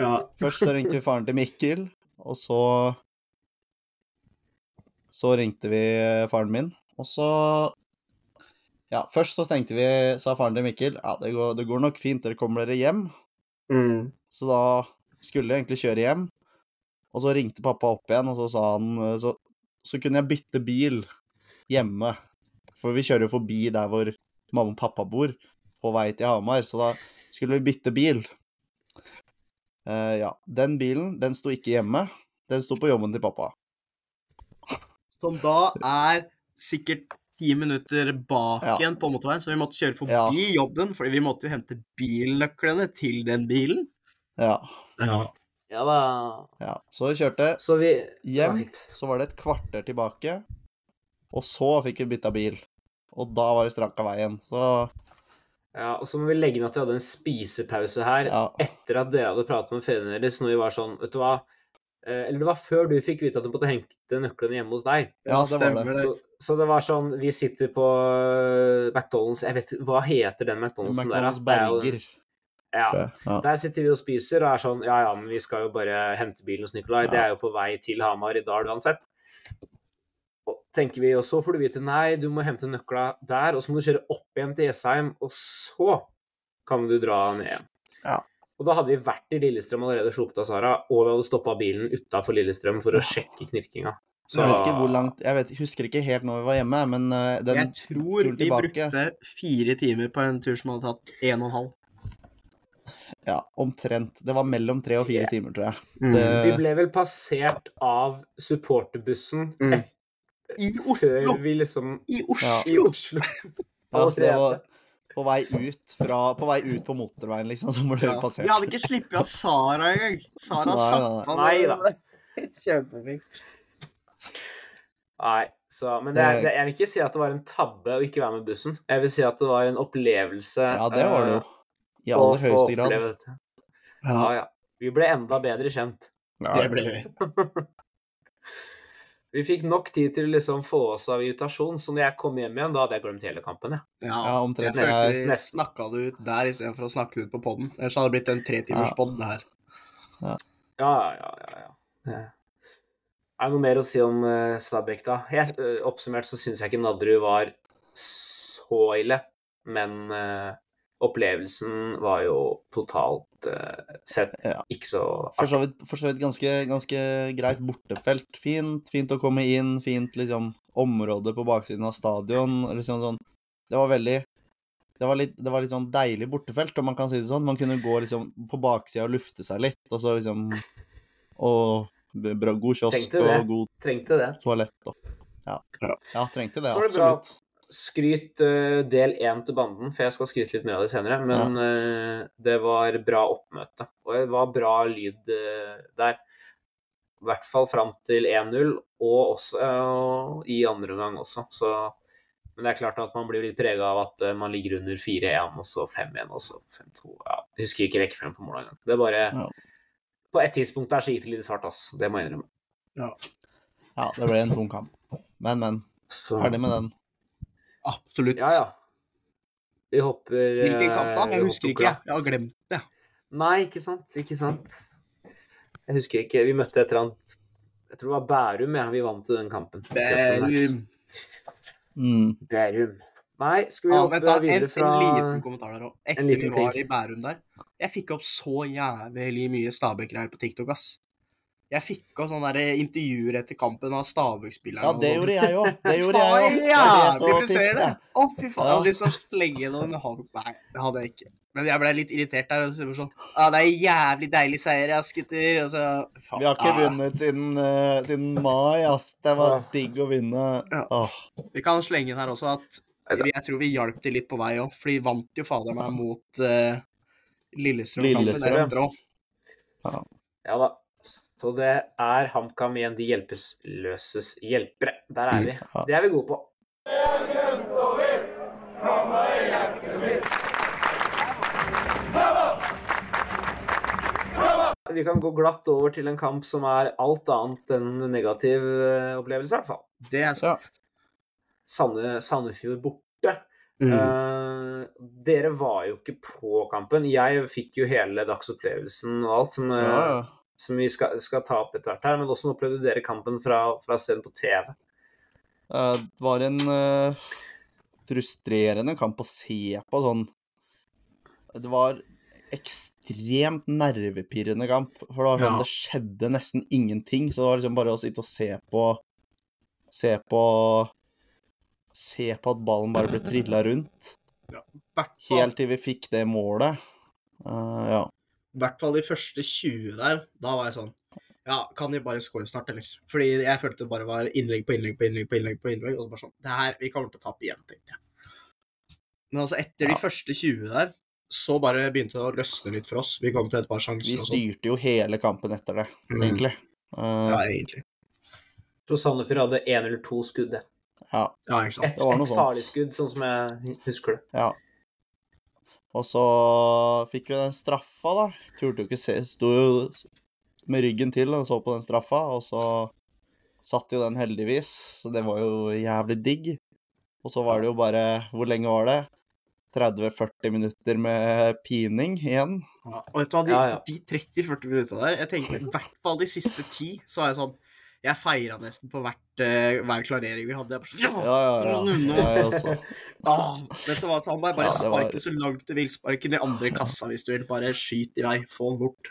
Ja. Først så ringte vi faren til Mikkel, og så Så ringte vi faren min, og så Ja, først så tenkte vi, sa faren til Mikkel, ja, det går, det går nok fint, dere kommer dere hjem. Mm. Så da skulle jeg egentlig kjøre hjem, og så ringte pappa opp igjen, og så sa han Så, så kunne jeg bytte bil hjemme, for vi kjører jo forbi der hvor mamma og pappa bor, på vei til Hamar, så da skulle vi bytte bil. Uh, ja, den bilen, den sto ikke hjemme. Den sto på jobben til pappa. Som da er sikkert ti minutter bak Ja. igjen på motorveien, så vi måtte kjøre forbi Ja. jobben, fordi vi måtte jo hente bilnøklene til den bilen. Ja, Ja. Ja da. ja. Så vi kjørte Så vi hjem, så var det et kvarter tilbake, og så fikk vi bytta bil. Og da var det strakk av veien, så Ja, og så må vi legge inn at vi hadde en spisepause her ja. etter at dere hadde pratet med fedrene deres, når vi var sånn Vet du hva? Eh, Eller det var før du fikk vite at du måtte hente nøklene hjemme hos deg. Ja, det stemmer det. Så, så det var sånn Vi sitter på eh, McDonald's Jeg vet Hva heter den McDonald'sen der? McDonald's Det er jo- Berger. Ja. Ja. Der sitter vi og spiser og er sånn Ja ja, men vi skal jo bare hente bilen hos Nikolai. Det er jo på vei til Hamar i dag uansett. Tenker vi, og så får du vite nei, du må hente nøkla der, og så må du kjøre opp igjen til Jessheim, og så kan du dra ned igjen. Ja. Og da hadde vi vært i Lillestrøm allerede sluppet av Sara, og vi hadde stoppa bilen utafor Lillestrøm for å sjekke knirkinga. Så Jeg vet ikke hvor langt Jeg vet, husker ikke helt når vi var hjemme, men eh, den Jeg tror vi brukte fire timer på en tur som hadde tatt en og en halv. Ja, omtrent. Det var mellom tre og fire yeah. timer, tror jeg. Mm. Det- vi ble vel passert av supporterbussen Mm. I Oslo! før vi liksom I I Oslo! Oslo. Ja, det var på vei ut fra På vei ut på motorveien, liksom, så ble vi Ja. passert. Vi hadde ikke sluppet av Sara engang. Sara satt på nei. Nei Kjempefint. Nei, så, men det, Det- jeg vil ikke si at det var en tabbe å ikke være med bussen. Jeg vil si at det var en opplevelse Ja, det var det jo. eh, I aller høyeste grad. Ja, Ja. ja. Vi ble enda bedre kjent. Det ble vi. Vi fikk nok tid til å liksom få oss av irritasjon, så når jeg kom hjem igjen, da hadde jeg glemt hele kampen. jeg. Ja, Ja, omtrent. Jeg følte snakka det ut der istedenfor å snakke det ut på poden. Ellers hadde det blitt en tretimers Ja. pod, det her. Ja, ja, ja. ja, ja. Er det noe mer å si om uh, Stabæk, da? Jeg, uh, oppsummert så syns jeg ikke Nadderud var så ille, men eh, opplevelsen var jo totalt uh, sett Ja. ikke så For så vidt, for så vidt ganske, ganske greit bortefelt. Fint, fint å komme inn, fint liksom område på baksiden av stadion. Liksom sånn. Det var veldig det var, litt, det var litt sånn deilig bortefelt, om man kan si det sånn. Man kunne gå liksom på baksida og lufte seg litt, og så liksom Og bra, god kiosk og god toalett og Ja, Ja. trengte det, absolutt. Skryt uh, del én til banden, for jeg skal skryte litt mer av det senere. Men eh, det var bra oppmøte. Og det var bra lyd uh, der. I hvert fall fram til 1-0, og også i andre omgang også. Så, men det er klart at man blir litt prega av at man ligger under 4-1, og så 5-1, og så 5-2. Ja, jeg husker ikke rekkefølgen på målet engang. Det er bare Ja. På et tidspunkt der så gikk det litt svart, ass. Det må jeg innrømme. Ja, det ble en tung kamp. Men, men. Så, Ferdig med den. Absolutt. Ja, ja. Vi hopper Hvilken kamp da? eh, Jeg husker ikke. Jeg har glemt det. Nei, ikke sant. Ikke sant. Jeg husker ikke. Vi møtte et eller annet Jeg tror det var Bærum, ja. Vi vant til den kampen. Bærum. Mm. Bærum. Nei, skal vi Ja, hoppe vent da, en, videre fra en liten kommentar der òg. Etter vi var ting. i Bærum der Jeg fikk opp så jævlig mye Stabæk-greier på TikTok, ass. Jeg fikk opp sånne der intervjuer etter kampen av Stabøk-spillerne. Ja, det gjorde jeg òg. Det gjorde jeg òg. Ja, det ble så frustrerende. Å, fy faen. Jeg Ja. hadde lyst til å slenge noen hånd. Nei, det hadde jeg ikke. Men jeg ble litt irritert der. Og så det sånn Ja, det er en jævlig deilig seier, ass, gutter. Og så faen, Vi har ikke ah, vunnet siden, uh, siden mai, ass. Det var Åh. digg å vinne. Ja. Oh. Vi kan slenge inn her også at jeg tror vi hjalp de litt på vei òg, for de vant jo fader meg mot uh, Lillestrøm-kampen Lillestrøm. etter òg. Ja da. Så det er HamKam igjen, de hjelpeløses hjelpere. Der er vi. Det er vi gode på. Vi kan gå glatt over til en kamp som er alt annet enn negativ eh, opplevelse, i hvert fall. Det er sant. Sande, Sandefjord borte. Mm. Uh, dere var jo ikke på kampen. Jeg fikk jo hele dagsopplevelsen og alt som, Uh, Ja, ja. Som vi skal, skal ta opp etter hvert her. Men hvordan opplevde dere kampen fra, fra stedet på TV? Eh, Det var en uh, frustrerende kamp å se på sånn Det var ekstremt nervepirrende kamp, for det var sånn Ja. det skjedde nesten ingenting. Så det var liksom bare å sitte og se på Se på Se på at ballen bare ble trilla rundt. Ja, Helt til vi fikk det målet. Uh, ja. I hvert fall de første 20 der, da var jeg sånn Ja, kan de bare score snart, eller? Fordi jeg følte det bare var innlegg på innlegg på innlegg på innlegg. på innlegg, Og så bare sånn Det her, vi kommer til å tape igjen, tenkte jeg. Men altså, etter de første 20 der, så bare begynte det å løsne litt for oss. Vi kom til et par sjanser Vi sånn. styrte jo hele kampen etter det, Mm. egentlig. Uh... Ja, egentlig. Jeg tror Sandefjord hadde én eller to skudd. det. ja. Ja, ikke sant. Et, Det var noe et sånt. farlig skudd, sånn som jeg husker det. Ja. Og så fikk vi den straffa, da. Turte jo ikke se Sto jo med ryggen til og så på den straffa, og så satt jo den heldigvis, så det var jo jævlig digg. Og så var det jo bare Hvor lenge var det? 30-40 minutter med pining igjen. Ja, og vet du hva, de, Ja, ja. de 30-40 minutta der Jeg tenker i hvert fall de siste ti, så var jeg sånn Jeg feira nesten på hvert, uh, hver klarering vi hadde. Jeg bare, sånn, Ja, ja, ja. sånn, nå. Jeg også. Ah, vet du hva, så bare, bare Ja, det spark var- så langt du vil. Spark den i andre kassa hvis du vil. Bare skyt i vei. Få den bort.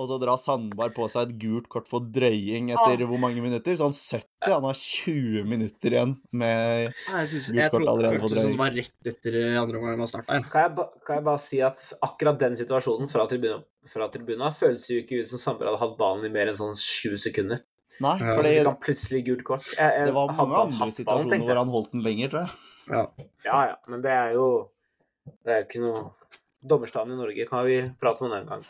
Og så drar Sandberg på seg et gult kort for drøying etter hvor mange minutter? Sånn 70? Han har 20 minutter igjen med Ja, Jeg, synes, Gult jeg kort trodde allerede på føltes som drøying. det var rett etter eh, andre omgang var starta. Ja. Kan jeg, kan jeg bare si at akkurat den situasjonen fra tribuna, fra tribunen føles jo ikke ut som Sandberg hadde hatt ballen i mer enn sånn 20 sekunder. Nei, Ja. fordi Så han plutselig gult kort. Jeg, jeg, det var mange han andre situasjoner han, hvor han holdt den lenger, tror jeg. Ja. Ja, ja, men det er jo Det er jo ikke noe Dommerstanden i Norge kan vi prate om en gang.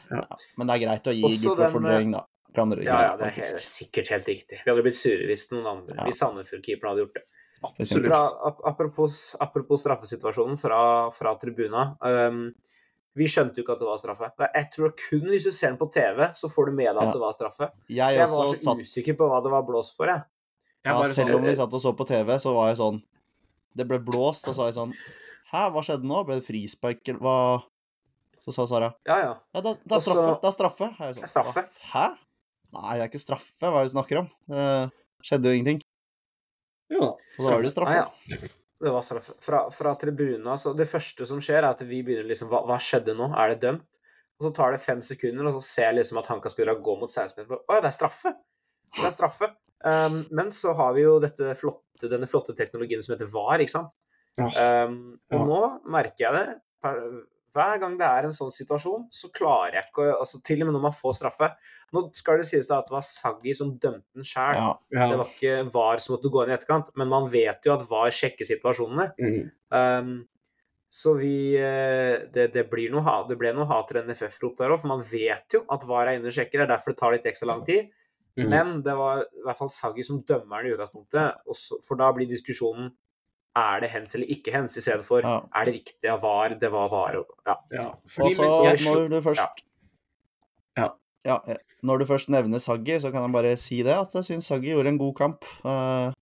Men det er greit å gi Også gult kort for eh, drøying, da. For andre Ja, ja, det er helt, sikkert helt riktig. Vi hadde blitt sure hvis noen andre, Ja. hvis Sandefjord-keeperen hadde gjort det. Absolutt. Fra, ap- apropos, apropos straffesituasjonen fra, fra tribuna. Um, Vi skjønte jo ikke at det var straffe. Jeg tror kun hvis du ser den på TV, så får du med deg at Ja. det var straffe. Jeg Jeg var så satt usikker på hva det var blåst for, jeg. Jeg ja, bare Selv sånn, om vi satt og så på TV, så var jeg sånn Det ble blåst, og så var jeg sånn Hæ, hva skjedde nå? Ble det frispark, eller hva Så sa Sara Ja, ja. Ja, det, det er straffe. Det er straffe. Er straffe. Hæ? Nei, det er ikke straffe. Hva er det du snakker om? Det skjedde jo ingenting. Jo da. Så da var det straffe. Ah, ja. Det var straff Fra, fra tribuna, så Det første som skjer, er at vi begynner liksom Hva, hva skjedde nå? Er det dømt? Og så tar det fem sekunder, og så ser jeg liksom at Hanka-spillerne går mot 16-meteren. Å ja, det er straffe! Det er straffe. Um, men så har vi jo dette flotte, denne flotte teknologien som heter VAR, ikke sant. Ja. Um, og Ja. nå merker jeg det. Hver gang det er en sånn situasjon, så klarer jeg ikke å altså, Til og med når man får straffe. Nå skal det sies da at det var Saggi som dømte den sjæl. Ja. Ja. Det var ikke VAR som måtte gå inn i etterkant, men man vet jo at VAR sjekker situasjonene. Mm. Um, så vi eh, det, det, blir noe, det ble noe hat til NFF-rop der òg, for man vet jo at VAR er inne og sjekker. Det er derfor det tar litt ekstra lang tid. Mm. Men det var i hvert fall Saggi som dømmer den i utgangspunktet, og for da blir diskusjonen er det hens eller ikke hens, i stedet for Ja. er det riktig av VAR, det var VAR. og- Ja. Ja. Fordi, så, men, jeg når du først Ja. Ja, eh, Når du først nevner Saggi, så kan jeg bare si det, at jeg syns Saggi gjorde en god kamp. Uh,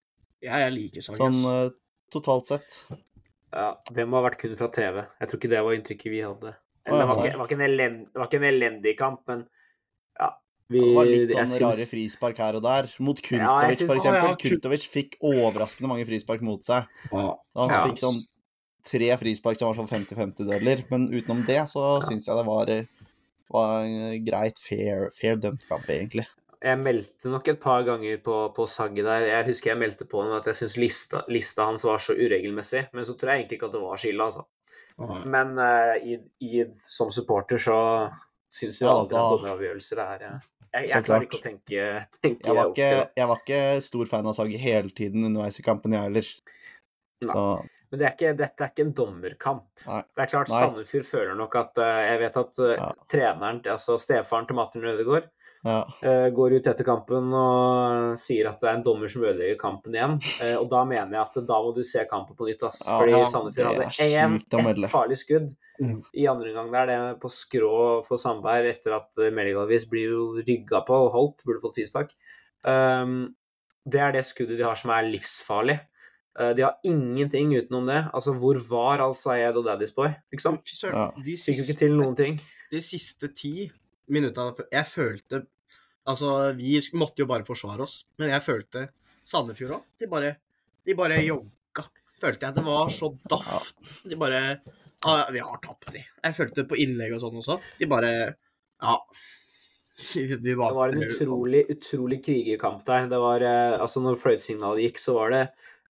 ja, jeg liker Saggi. sånn eh, totalt sett. ja. Det må ha vært kun fra TV. Jeg tror ikke det var inntrykket vi hadde. Eller, det, var ikke, det, var ikke en elend, det var ikke en elendig kamp, men ja. Vi, Det var litt sånn synes... rare frispark her og der. Mot Ja, Kurtovic, ja, for eksempel. ja, Kurtovic fikk overraskende mange frispark mot seg. Ja. Han Ja. fikk sånn tre frispark som var sånn 50-50-deler, men utenom det så syns jeg det var, eh, var en greit fair, fair dømt kamp, egentlig. Jeg meldte nok et par ganger på, på Saggi der. Jeg husker jeg meldte på ham at jeg syns lista, lista hans var så uregelmessig, men så tror jeg egentlig ikke at det var skylda, altså. Aha. Men uh, i, i, som supporter så syns jo Ja, aldri da- at det er eh, Jeg, jeg klarer ikke å tenke, tenke Jeg var ikke, jeg var ikke stor fan av Sagi hele tiden underveis i kampen, jeg heller. Så Men det er ikke, dette er ikke en dommerkamp. Nei. Det er klart. Sandefjord føler nok at eh, Jeg vet at eh, Ja. treneren, altså stefaren til Martin Ødegaard, ja. eh, går ut etter kampen og sier at det er en dommer som ødelegger kampen igjen. Eh, og da mener jeg at da må du se kampen på nytt, ass. Ja, Fordi ja, Sandefjord hadde én, ett farlig skudd Mm. i andre omgang der, det er på skrå for Sandberg etter at uh, Melgalvis blir jo rygga på og holdt, burde fått frispark. Um, det er det skuddet de har som er livsfarlig. Eh, de har ingenting utenom det. Altså, hvor var Al-Sayed og Daddy's Boy? Liksom? Ja. de Fikk jo ikke siste, til noen ting. de siste ti minutta Jeg følte Altså, vi måtte jo bare forsvare oss, men jeg følte Sandefjord òg. De bare De bare jogga. Følte jeg at det var så daft. De bare Ja, vi har tapt, de. Jeg følte på innlegg og sånn også. De bare Ja. Vi var Det var en utrolig, utrolig krigerkamp der. Det var, eh, altså Når fløytesignalet gikk, så var det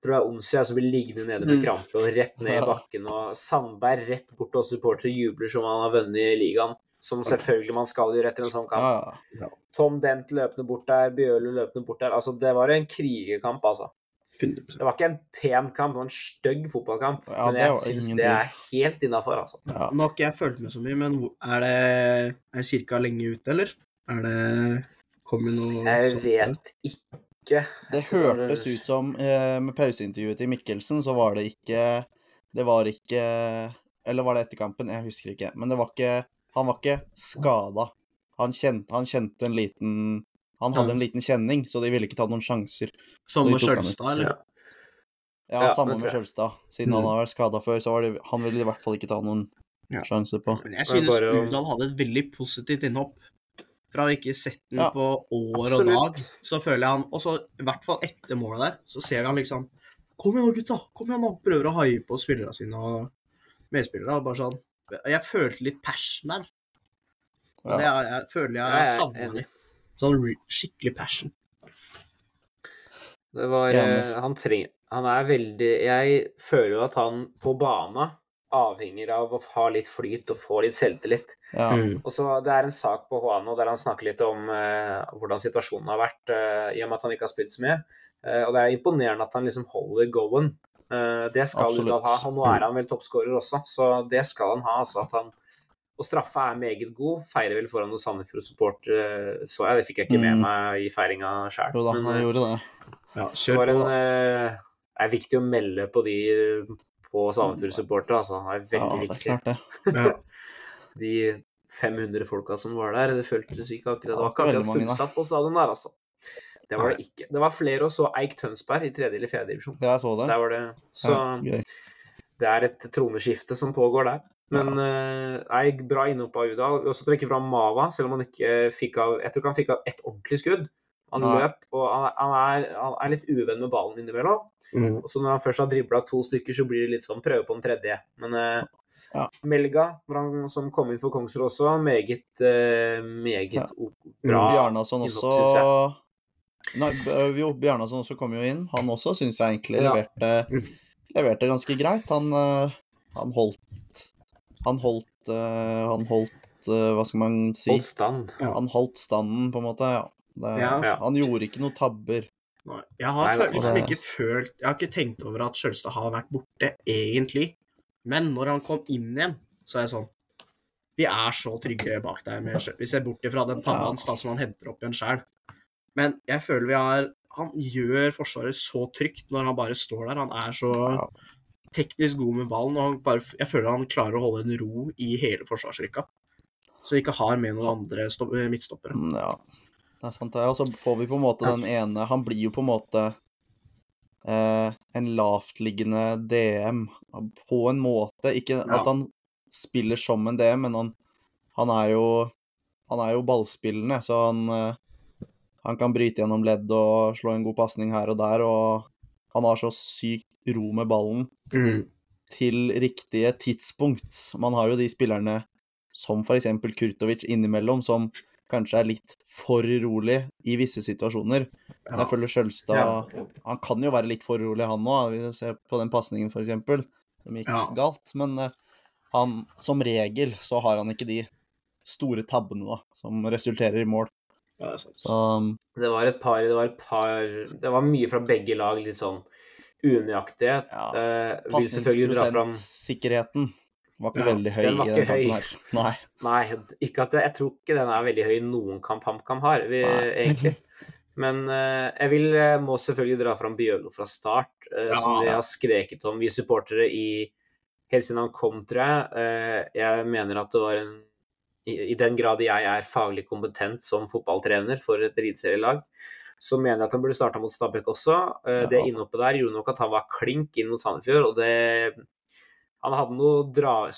tror jeg Onsdag som blir liggende nede med Mm. krampe og rett ned i bakken. Og Sandberg rett bort til oss supportere jubler som han har vunnet ligaen. Som selvfølgelig man skal gjøre etter en sånn kamp. ja. Tom Dent løpende bort der, Bjørlo løpende bort der. Altså, det var en krigerkamp, altså. 100 Det var ikke en pen kamp, det var en stygg fotballkamp. Ja, men jeg var syns det er helt innafor, altså. ja. Nå har ikke jeg fulgt med så mye, men er det er kirka lenge ute, eller? Er det Kommer noe Jeg sånt? vet ikke. Det hørtes ut som eh, Med pauseintervjuet til Mikkelsen, så var det ikke Det var ikke Eller var det etter kampen? Jeg husker ikke. Men det var ikke Han var ikke skada. Han, han kjente en liten Han hadde Ja. en liten kjenning, så de ville ikke ta noen sjanser. Samme med. Skjølstad, eller? Ja, Ja, samme okay. med. Skjølstad. Siden han Mm. har vært skada før, så var det Han ville i hvert fall ikke ta noen Ja. sjanser på. Men jeg synes bare Urdal hadde et veldig positivt innhopp. Fra å ikke sett den Ja. på år og dag, så føler jeg han Og så i hvert fall etter målet der, så ser vi han liksom Kom igjen nå, gutta! Kom igjen nå! Prøver å haie på spillerne sine og medspillere. Bare sånn Jeg følte litt passion der. Ja. det Ja. er, jeg føler Jeg jeg savna litt. Sånn skikkelig passion. Det var eh, Han trenger Han er veldig Jeg føler jo at han på bana avhenger av å ha litt flyt og få litt selvtillit. Ja. Mm. Og så Det er en sak på Huano der han snakker litt om uh, hvordan situasjonen har vært, uh, i og med at han ikke har spilt så mye. Uh, og det er imponerende at han liksom holder going. Eh, det skal Absolutt. Udal ha. Og nå er han vel toppskårer også, så det skal han ha. altså at han og straffa er meget god. Feirer vel foran noen Sandefjord-supportere, så jeg. Det fikk jeg ikke med Mm. meg i feiringa sjøl. Jo da, han gjorde det. Ja, Det kjør var på. en, eh, det er viktig å melde på de på Sandefjord-supportere. Altså. Det er Ja, det er viktig. klart det. De 500 folka som var der. Det føltes ikke akkurat Det var ikke akkurat fullsatt på stadion der, altså. Det var det ikke. Det var flere og så Eik Tønsberg i tredje eller fjerde divisjon. Jeg så det. Der var det Så Ja, det er et troneskifte som pågår der. Men eh, nei, bra innhopp av Udal. Vi også trekker fram Mava, selv om han ikke fikk av Jeg tror ikke han fikk av ett ordentlig skudd. Han Nei. løp, og han, han, er, han er litt uvenn med ballen innimellom. Mm. Og så når han først har dribla to stykker, så blir det litt sånn prøve på den tredje. Men eh, Ja. Melga, som kom inn for Kongsrud også, meget, eh, meget Ja. bra. Bjarnason også. Nei, b- jo, Bjarnason også kom jo inn. Han også syns jeg egentlig Ja. leverte, leverte ganske greit. Han, eh, han holdt Han holdt eh, Han holdt eh, Hva skal man si? Holdt stand. Han holdt standen, på en måte. Ja. Det, Ja. Ja. Han gjorde ikke noe tabber. Nei, Jeg har Nei, liksom ikke følt Jeg har ikke tenkt over at Sjølstad har vært borte, egentlig. Men når han kom inn igjen, så er jeg sånn Vi er så trygge bak deg. Med, vi ser bort ifra den panna Ja. hans som han henter opp igjen sjøl. Men jeg føler vi har Han gjør Forsvaret så trygt når han bare står der. Han er så teknisk god med ballen, og han bare, jeg føler han klarer å holde en ro i hele forsvarsrekka. Så vi ikke har med noen andre stopp, midtstoppere. Mm, Ja, det er sant. Og så får vi på en måte den ene Han blir jo på en måte eh, en lavtliggende DM på en måte. Ikke Ja. at han spiller som en DM, men han, han er jo Han er jo ballspillende, så han eh, Han kan bryte gjennom ledd og slå en god pasning her og der, og han har så sykt ro med ballen til riktige tidspunkt. Man har jo de spillerne som f.eks. Kurtovic innimellom, som kanskje er litt for rolig i visse situasjoner. Ja. jeg føler Skjølstad Han kan jo være litt for rolig, han òg. Vi ser på den pasningen, f.eks., som gikk Ja. galt. Men eh, han, som regel så har han ikke de store tabbene da, som resulterer i mål. Ja, det. Så um, Det var et par Det var et par Det var mye fra begge lag, litt sånn unøyaktighet. ja, Eh, pasningsprosentsikkerheten var ikke Ja, veldig høy den var i den kampen høy. her. Nei. Nei, ikke at det, jeg tror ikke den er veldig høy i noen kamp HamKam har, vi, egentlig. Men eh, jeg vil, eh, må selvfølgelig dra fram Bjørlo fra start, eh, som vi har skreket om, vi supportere, i helt siden han kom, tror jeg. Eh, jeg mener at det var en i, I den grad jeg er faglig kompetent som fotballtrener for et eliteserielag, så mener jeg at han burde starta mot Stabæk også. Eh, Det Ja. innhoppet der gjorde nok at han var klink inn mot Sandefjord, og det han hadde noen dra,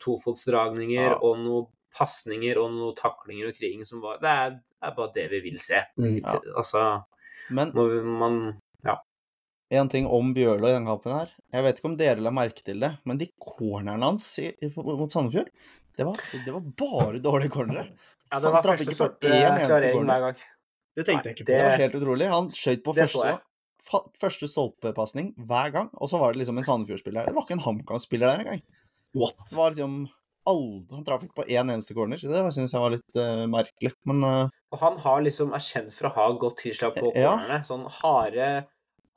tofotsdragninger Ja. og noen pasninger og noen taklinger og kriging som var Det er, det er bare det vi vil se. Mm. Ja. Altså, Men man en ting om Bjørlo i den kampen her. Jeg vet ikke om dere la merke til det, men de cornerne hans i, mot Sandefjord, det var, det var bare dårlige cornere. Ja, Han det var første sorte klarering corner. hver gang. Det tenkte jeg ikke på. Det var helt utrolig. Han skjøt på første, første stolpepasning hver gang, og så var det liksom en Sandefjord-spiller. Det var ikke en HamKam-spiller der engang. What? Det var liksom aldri, Han traff ikke på én eneste corner, så det syns jeg var litt uh, merkelig. Men uh, Og han har liksom er kjent for å ha godt tilslag på Ja. cornerne. Sånn harde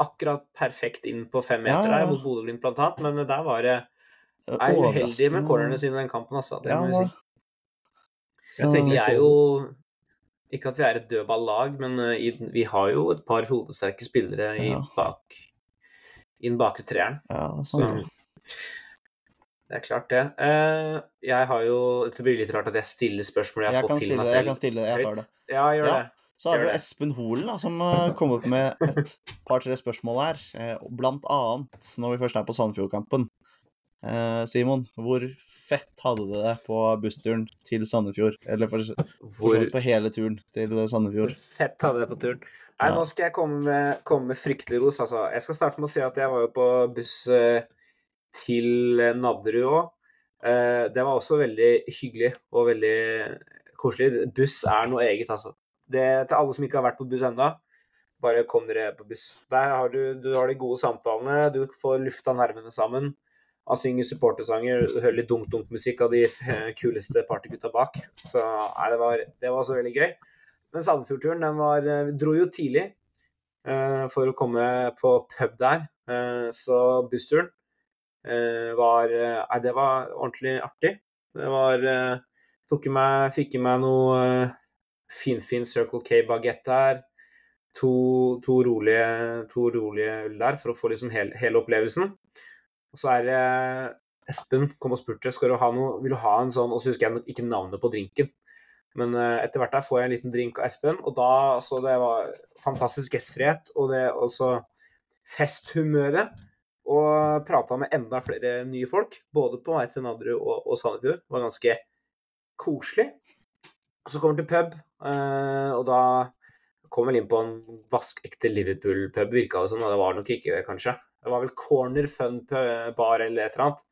Akkurat perfekt inn på fem meter Ja, ja, der, mot Bodø-Glimt blant annet. Men der var det eh, er uheldig med cornerne sine i den kampen, altså. Det Ja, må vi si. Så jeg tenker Vi er jo Ikke at vi er et dødballag, men eh, i, vi har jo et par hodesterke spillere i Ja. bak i den bakre treeren. Ja, det er sant. det. det er klart, det. Eh, jeg har jo Det blir litt rart at jeg stiller spørsmål jeg har Jeg fått til meg selv. Jeg kan stille det. Jeg tar det. Ja, gjør Ja. det. Så har vi. Espen Holen, da, som uh, kom opp med et par-tre spørsmål her. Eh, blant annet, når vi først er på Sandefjord-kampen. Eh, Simon, hvor fett hadde du det på bussturen til Sandefjord? Eller for, for Hvor, på hele turen til Sandefjord. hvor fett hadde det på turen. Nei, Ja. nå skal jeg komme med, komme med fryktelig ros, altså. Jeg skal starte med å si at jeg var jo på buss eh, til Nadderud òg. Eh, det var også veldig hyggelig og veldig koselig. Buss er noe eget, altså. Det, til alle som ikke har vært på buss ennå, bare kom dere på buss. Der har du, du har de gode samtalene, du får lufta nervene sammen. Han synger supportersanger, hører litt dunk-dunk-musikk av de eh, kuleste partygutta bak. Så nei, det, var, det var så veldig gøy. Men Sandefjord-turen, den var Vi dro jo tidlig uh, for å komme på pub der. Uh, så bussturen uh, var eh, Nei, det var ordentlig artig. Det var eh, tok i meg, Fikk i meg noe eh, finfin Circle K-bagett der. To, to, rolige, to rolige øl der for å få liksom hele, hele opplevelsen. Og så er det Espen kom og spurte skal du ha noe, vil du ha en sånn, og så husker jeg ikke navnet på drinken. Men uh, etter hvert der får jeg en liten drink av Espen, og da så det var fantastisk gjestfrihet. Og det også festhumøret. Og prata med enda flere nye folk, både på vei til Nadderud og, og Sandefjord. Det var ganske koselig. Og så kommer vi til pub, uh, og da kom vel inn på en vaskekte Liverpool-pub, virka det som. Og det var nok ikke det, kanskje. Det var vel Corner Fun Bar eller et eller annet.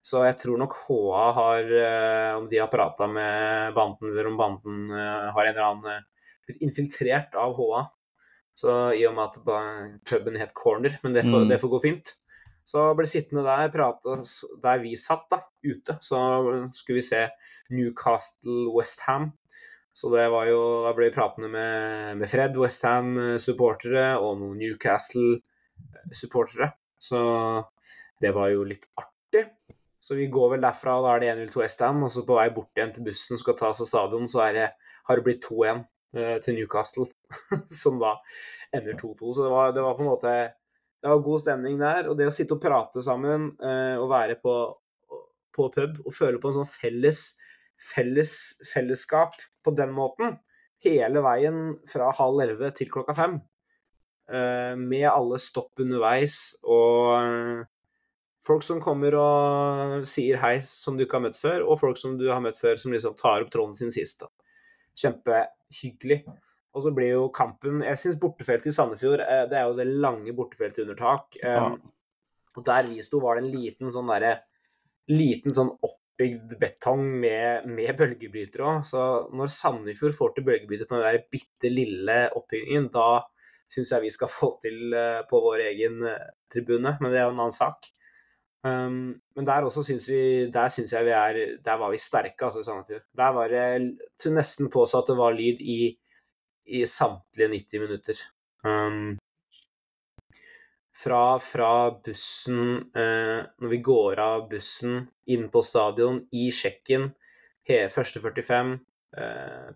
Så jeg tror nok HA har uh, Om de har prata med banden, eller om banden uh, har en eller annen blitt infiltrert av HA. Så i og med at puben het Corner, men det får, mm. det får gå fint. Så ble sittende der, prate der vi satt, da, ute. Så skulle vi se Newcastle Westham. Så det var jo Da ble vi pratende med, med Fred, Westham-supportere, og noen Newcastle-supportere. Så det var jo litt artig. Så vi går vel derfra, og da er det 1-0 til Westham. Og så på vei bort igjen til bussen skal tas av stadion, så det, har det blitt 2-1 eh, til Newcastle. som da ender 2-2. Så det var, det var, på en måte Det var god stemning der. Og det å sitte og prate sammen eh, og være på, på pub og føle på en sånn felles felles, fellesskap på den måten hele veien fra halv elleve til klokka fem. Uh, med alle stopp underveis og uh, folk som kommer og sier hei som du ikke har møtt før, og folk som du har møtt før som liksom tar opp tråden sin sist. Da. Kjempehyggelig. Og så blir jo kampen Jeg syns bortefeltet i Sandefjord, uh, det er jo det lange bortefeltet under tak. Ja. Og der vi sto, var det en liten sånn derre Liten sånn oppbygd betong med, med bølgebrytere òg. Så når Sandefjord får til bølgebryter på den der bitte lille oppbyggingen, da syns jeg vi skal få til uh, på vår egen uh, tribune, men det er jo en annen sak. Um, men der også syns vi Der syns jeg vi er Der var vi sterke, altså, i Sandefjord. Der var det nesten påstå at det var lyd i, i samtlige 90 minutter. Um, fra, fra bussen uh, Når vi går av bussen inn på stadion, i sjekken, første 45, eh,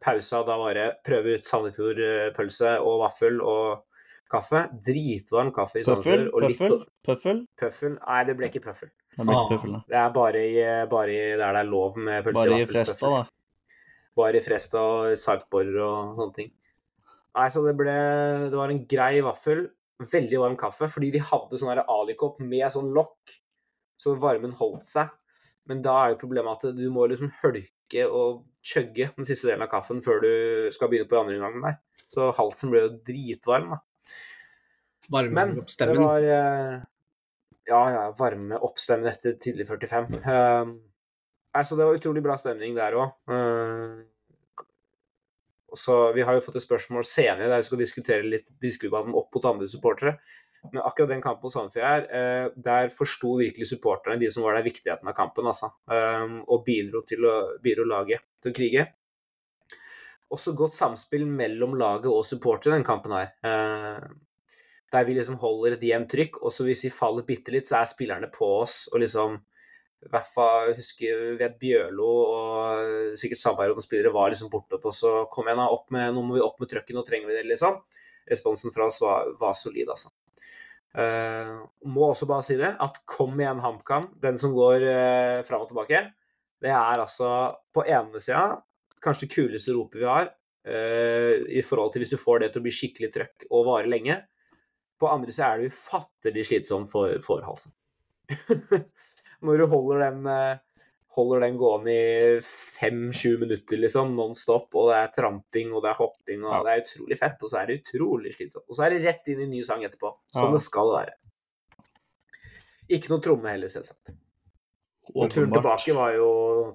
pausa, da var det prøve ut Sandefjord-pølse og vaffel og kaffe. Dritvarm kaffe i Sandefjord. Pøffel? Pøffel? Pøffel? Nei, det ble ikke pøffel. Det, ikke pøffel, det er bare, i, bare i, der det er lov med pølse. Bare i Fresta, da? Bare i Fresta og Sarpsborg og sånne ting. Nei, så det ble Det var en grei vaffel veldig varm kaffe, fordi de hadde sånn alikopp med sånn lokk, så varmen holdt seg. Men da er jo problemet at du må liksom hølke og chugge den siste delen av kaffen før du skal begynne på andre gangen der. Så halsen ble jo dritvarm, da. Varme Men opp stemmen? det var eh, Ja, ja, varme opp stemmen etter tidlig 45. Uh, altså, det var utrolig bra stemning der òg. Så Vi har jo fått et spørsmål senere der vi skal diskutere litt Biskubanen opp mot andre supportere. Men akkurat den kampen hos Sandefjord eh, der forsto virkelig supporterne, de som var der, viktigheten av kampen. altså. Eh, og bidro til å bidro laget til å krige. Også godt samspill mellom laget og supportere den kampen her. Eh, der vi liksom holder et jevnt trykk. og så hvis vi faller bitte litt, så er spillerne på oss og liksom i hvert fall husker vi at Bjørlo og sikkert Sandberg og spillere var liksom borte og kom igjen, opp med nå må vi opp med trøkken, nå trenger vi det, liksom. Responsen fra oss var, var solid, altså. Uh, må også bare si det, at kom igjen HamKam, den som går uh, fram og tilbake, det er altså på ene sida kanskje det kuleste ropet vi har, uh, i forhold til hvis du får det til å bli skikkelig trøkk og vare lenge. På andre sida er det ufattelig slitsomt for, for halsen. Når du holder den, eh, holder den gående i fem-sju minutter, liksom, non stop, og det er tramping og det er hopping, og ja. det er utrolig fett, og så er det utrolig slitsomt. Og så er det rett inn i ny sang etterpå, Sånn ja. det skal være. Ikke noe tromme heller, selvsagt. Og turen tilbake var jo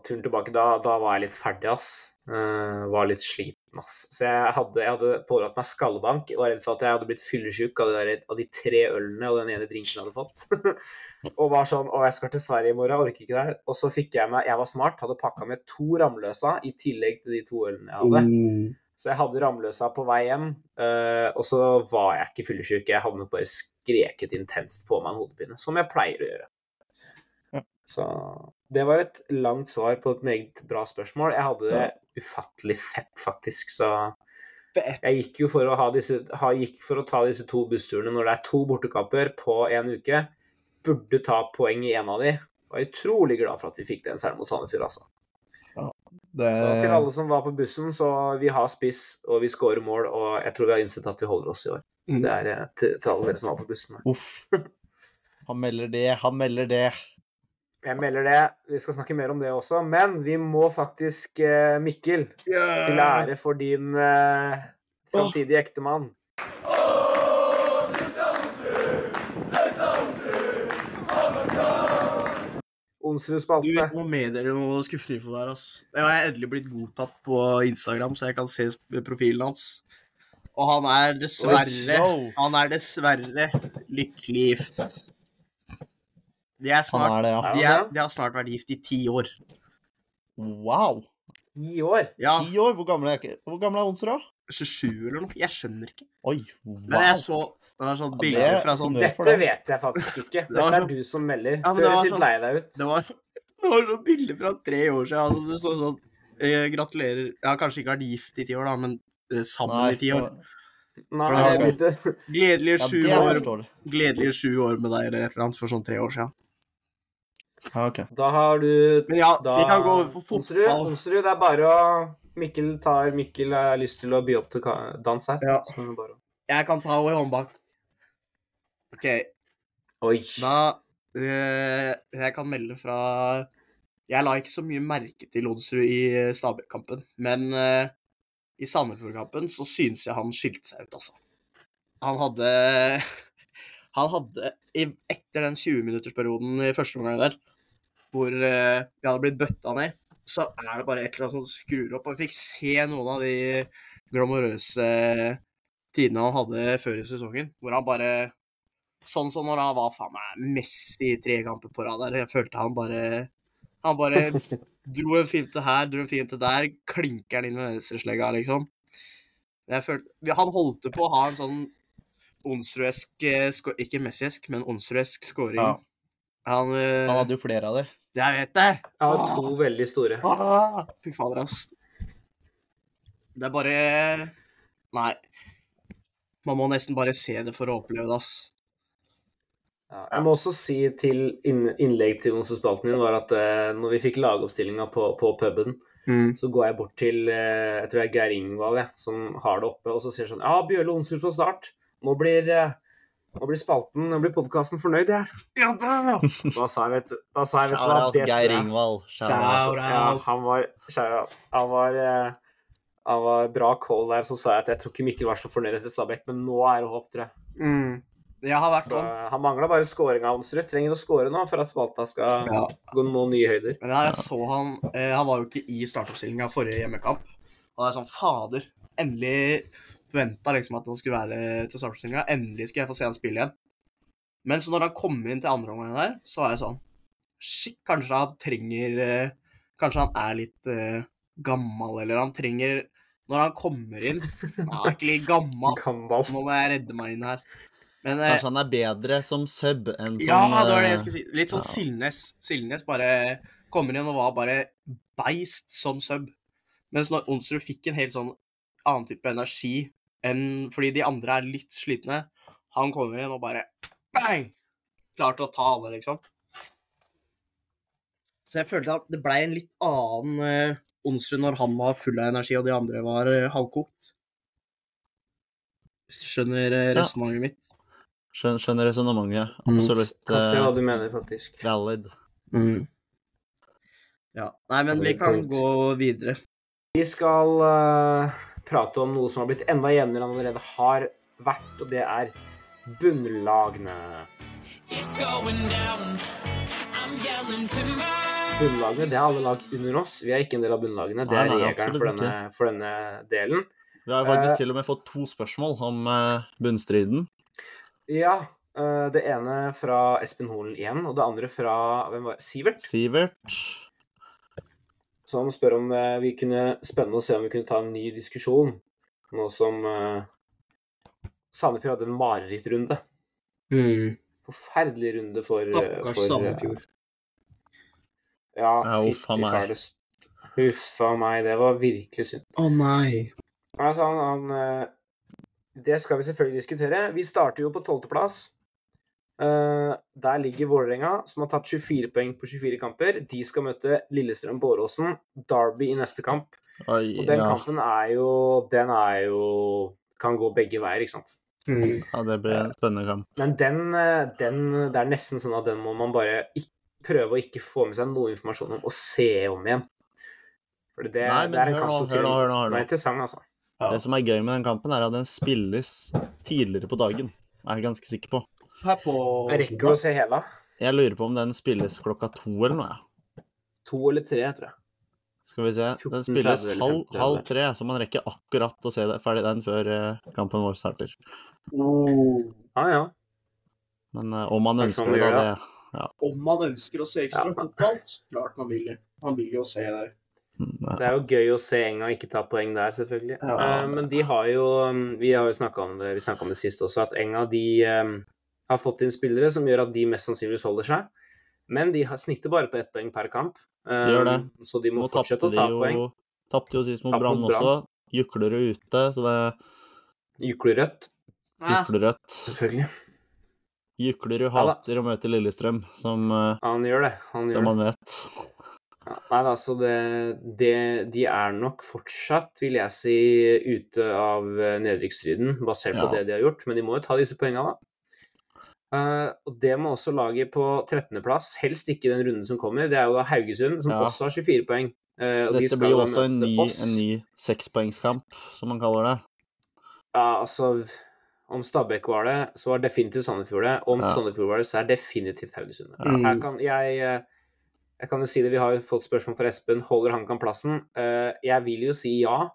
Turen tilbake, da, da var jeg litt ferdig, ass. Uh, var litt sliten, ass. Så jeg hadde, jeg hadde pådratt meg skallebank. Var redd for at jeg hadde blitt fyllesyk av, av, de tre ølene og den ene drinken jeg hadde fått. og var sånn Å, jeg skal til Sverige i morgen, jeg orker ikke det her. Og så fikk jeg meg Jeg var smart, hadde pakka med to Ramløsa i tillegg til de to ølene jeg hadde. Mm. Så jeg hadde Ramløsa på vei hjem, uh, og så var jeg ikke fyllesyk. Jeg hadde nok bare skreket intenst på meg en hodepine, som jeg pleier å gjøre. Så det var et langt svar på et meget bra spørsmål. Jeg hadde det ufattelig fett, faktisk, så jeg gikk jo for å, disse, gikk for å ta disse to bussturene når det er to bortekamper på én uke. Burde ta poeng i en av de. var utrolig glad for at vi fikk den seieren mot Sandefjord, altså. Det, Så til alle som var på bussen, så vi har spiss, og vi scorer mål, og jeg tror vi har innsett at vi holder oss i år. Mm. Det er eh, til, til alle dere som var på bussen. Uff. Han melder det, han melder det. Jeg melder det. Vi skal snakke mer om det også, men vi må faktisk, Mikkel, Mikkel, til ære for din eh, framtidige ektemann Onsrud Du spalte. må meddele noe skuffende info der, Altså. Jeg har endelig blitt godtatt på Instagram, så jeg kan se profilen hans. Og han er dessverre Han er dessverre lykkelig gift. De, er snart, er det, ja. de, er, de har snart vært gift i ti år. Wow. Ti år. Ja, Ti år? Hvor gammel er, hvor gammel er Onsrud, da? 27 eller noe. Jeg skjønner ikke. Oi, wow. Men jeg så det var sånn Ja, bilder det- fra sånn Dette det. vet jeg faktisk ikke. Det er sånn- du som melder. Ja, men det var Høres litt sånn- lei deg ut. Det var, det var sånn bilder fra tre år siden. Altså, det står sånn eh, Gratulerer. Jeg har kanskje ikke vært gift i ti år, da, men eh, sammen Nei, i ti år. Nei, Ja. Gledelige sju ja, år. Gledelige sju år med deg eller et eller annet for sånn tre år siden. Ja, okay. Da har du Men ja, da, vi kan gå over på fotball. Onsrud, det er bare å Mikkel tar Mikkel har lyst til å by opp til dans her. Ja. Så er bare Jeg kan ta henne i håndbak. OK, Oi. da øh, Jeg kan melde fra Jeg la ikke så mye merke til Onsrud i eh, Stabæk-kampen, men eh, i Sandefjord-kampen så synes jeg han skilte seg ut, altså. Han hadde Han hadde Etter den 20-minuttersperioden i første omgang der, hvor eh, vi hadde blitt bøtta ned, så er det bare et eller annet som skrur opp. Og vi fikk se noen av de glamorøse tidene han hadde før i sesongen, hvor han bare Sånn som når han var faen meg Messi i tre kamper på rad der. Jeg følte han bare Han bare dro en finte her, dro en finte der, klinker den inn med venstreslegga, liksom. Følte, han holdt på å ha en sånn Onsrud-esk eh, Ikke Messi-esk, men Onsrud-esk scoring. Ja. Han, eh, Han hadde jo flere av de. Jeg vet det! Jeg har to veldig store. Åh, Fy fader, ass. Det er bare Nei. Man må nesten bare se det for å oppleve det, ass. Ja, jeg må også si til innlegg til onsdagsspalten din var at uh, når vi fikk lagoppstillinga på, på puben, så går jeg bort til uh, jeg tror det er Geir Ingvald jeg, som har det oppe, og så sier sånn Ja, Bjørle så snart. Nå blir, eh, nå blir spalten, nå blir podkasten fornøyd, jeg. Ja da! Da sa jeg, vet du Da sa jeg, vet du Shout-out det Geir. Ingvald. Shout Shout-out. han var. Han var eh, han var bra call der, så sa jeg at jeg tror ikke Mikkel var så fornøyd etter Stabæk, men nå er det håp, tror jeg. Mm. Jeg har vært Så sånn. Han mangla bare scoring av Onsrud. Trenger å score nå for at spalta skal Ja. gå nå nye høyder. Men jeg så han eh, Han var jo ikke i startoppstillinga forrige hjemmekamp. Og det er sånn Fader. Endelig forventa liksom at han skulle være til startoppstillinga. Endelig skal jeg få se han spille igjen. Men så når han kom inn til andre omgang der, så var jeg sånn Shit, kanskje han trenger eh, Kanskje han er litt uh, gammel, eller han trenger Når han kommer inn Han er ikke litt gammel. Nå må jeg redde meg inn her. Men eh, Kanskje han er bedre som sub enn som ja, det var det jeg skulle si. Litt sånn ja. Silnes. Silnes bare kommer inn og var bare beist som sub. Mens når Onsrud fikk en helt sånn annen type energi enn fordi de andre er litt slitne, han kommer inn og bare bang! Klar til å ta alle, liksom. Så jeg følte at det blei en litt annen eh, onsdag når han var full av energi og de andre var eh, halvkokt. Hvis du skjønner uh, Ja. resonnementet mitt. Skjønner, skjønner resonnementet. Mm. Absolutt Kan se hva eh, du mener, faktisk. valid. Ja. Nei, men vi kan gå videre. Vi skal eh, prate om noe som har blitt enda jevnere enn allerede har vært, og det er bunnlagene. Bunnlagene det er alle lag under oss. Vi er ikke en del av bunnlagene. Det er regelen for for denne delen. Vi har faktisk uh, til og med fått to spørsmål om eh, bunnstriden. Ja, Uh, det ene fra Espen Holen igjen, og det andre fra hvem var? Sivert. Sivert. Så han spør om eh, vi kunne Spennende å se om vi kunne ta en ny diskusjon, nå som uh, Sandefjord hadde en marerittrunde. Forferdelig runde for eh, Stakkars Sandefjord. Ja, Ja, uff a meg. Huff a meg, det var virkelig synd. Å nei. Altså, han, han Det skal vi selvfølgelig diskutere. Vi starter jo på tolvteplass. Eh, der ligger Vålerenga, som har tatt 24 poeng på 24 kamper. De skal møte Lillestrøm på Åråsen. Derby i neste kamp. Oi, Og den ja. kampen er jo Den er jo Kan gå begge veier, ikke sant. Mm. ja, det blir en spennende kamp. Men den, eh, den Det er nesten sånn at den må man bare prøve å ikke få med seg noe informasjon om og se om igjen. For det, Nei, men det er en hør kamp nå, som hør nå, hør nå, hør nå. er interessant, altså. Ja. Det som er gøy med den kampen, er at den spilles tidligere på dagen. Er jeg ganske sikker på. Her på Jeg rekker å se hele. Jeg lurer på om den spilles klokka to eller noe. ja. To eller tre, tror jeg. Skal vi se. Den spilles halv, halv tre, så man rekker akkurat å se det, ferdig den før eh, kampen vår starter. Oh. Ja, ja. Men eh, om man ønsker det, da, Det, ja. Om man ønsker å se ekstra fotball, så klart man vil det. Man vil jo se det. mm, Det er jo gøy å se Enga ikke ta poeng der, selvfølgelig. Ja, Eh, men de har jo um, Vi har jo snakka om det vi snakket om det sist også, at Enga de um, har fått inn spillere som gjør at de mest sannsynligvis holder seg. Men de har snittet bare på ett poeng per kamp. De. Um, Så de må Nå fortsette å ta jo poeng. Tapte jo sist mot Brann også. Juklerud ute, så det Juklerødt, Juklerødt. selvfølgelig. Juklerud Ja hater å møte Lillestrøm, som, eh, Han gjør det. Han gjør som det. man vet. Ja, Nei da, så det, det De er nok fortsatt, vil jeg si, ute av eh, nedrykksstriden, basert på det de har gjort. Men de må jo ta disse poengene, da. Eh, og det må også laget på 13.-plass, helst ikke den runden som kommer. Det er jo da Haugesund, som Ja. også har 24 poeng. Uh, og de Dette skal blir jo også en ny, en ny sekspoengskamp, som man kaller det. Ja, altså Om Stabæk var det, så var definitivt Sandefjord det. Om Ja. Sandefjord var det, så er definitivt Haugesund det. Mm. Her kan, jeg, eh, jeg kan jo si det, vi har jo fått spørsmål fra Espen. Holder han kan plassen? Uh, jeg vil jo si ja,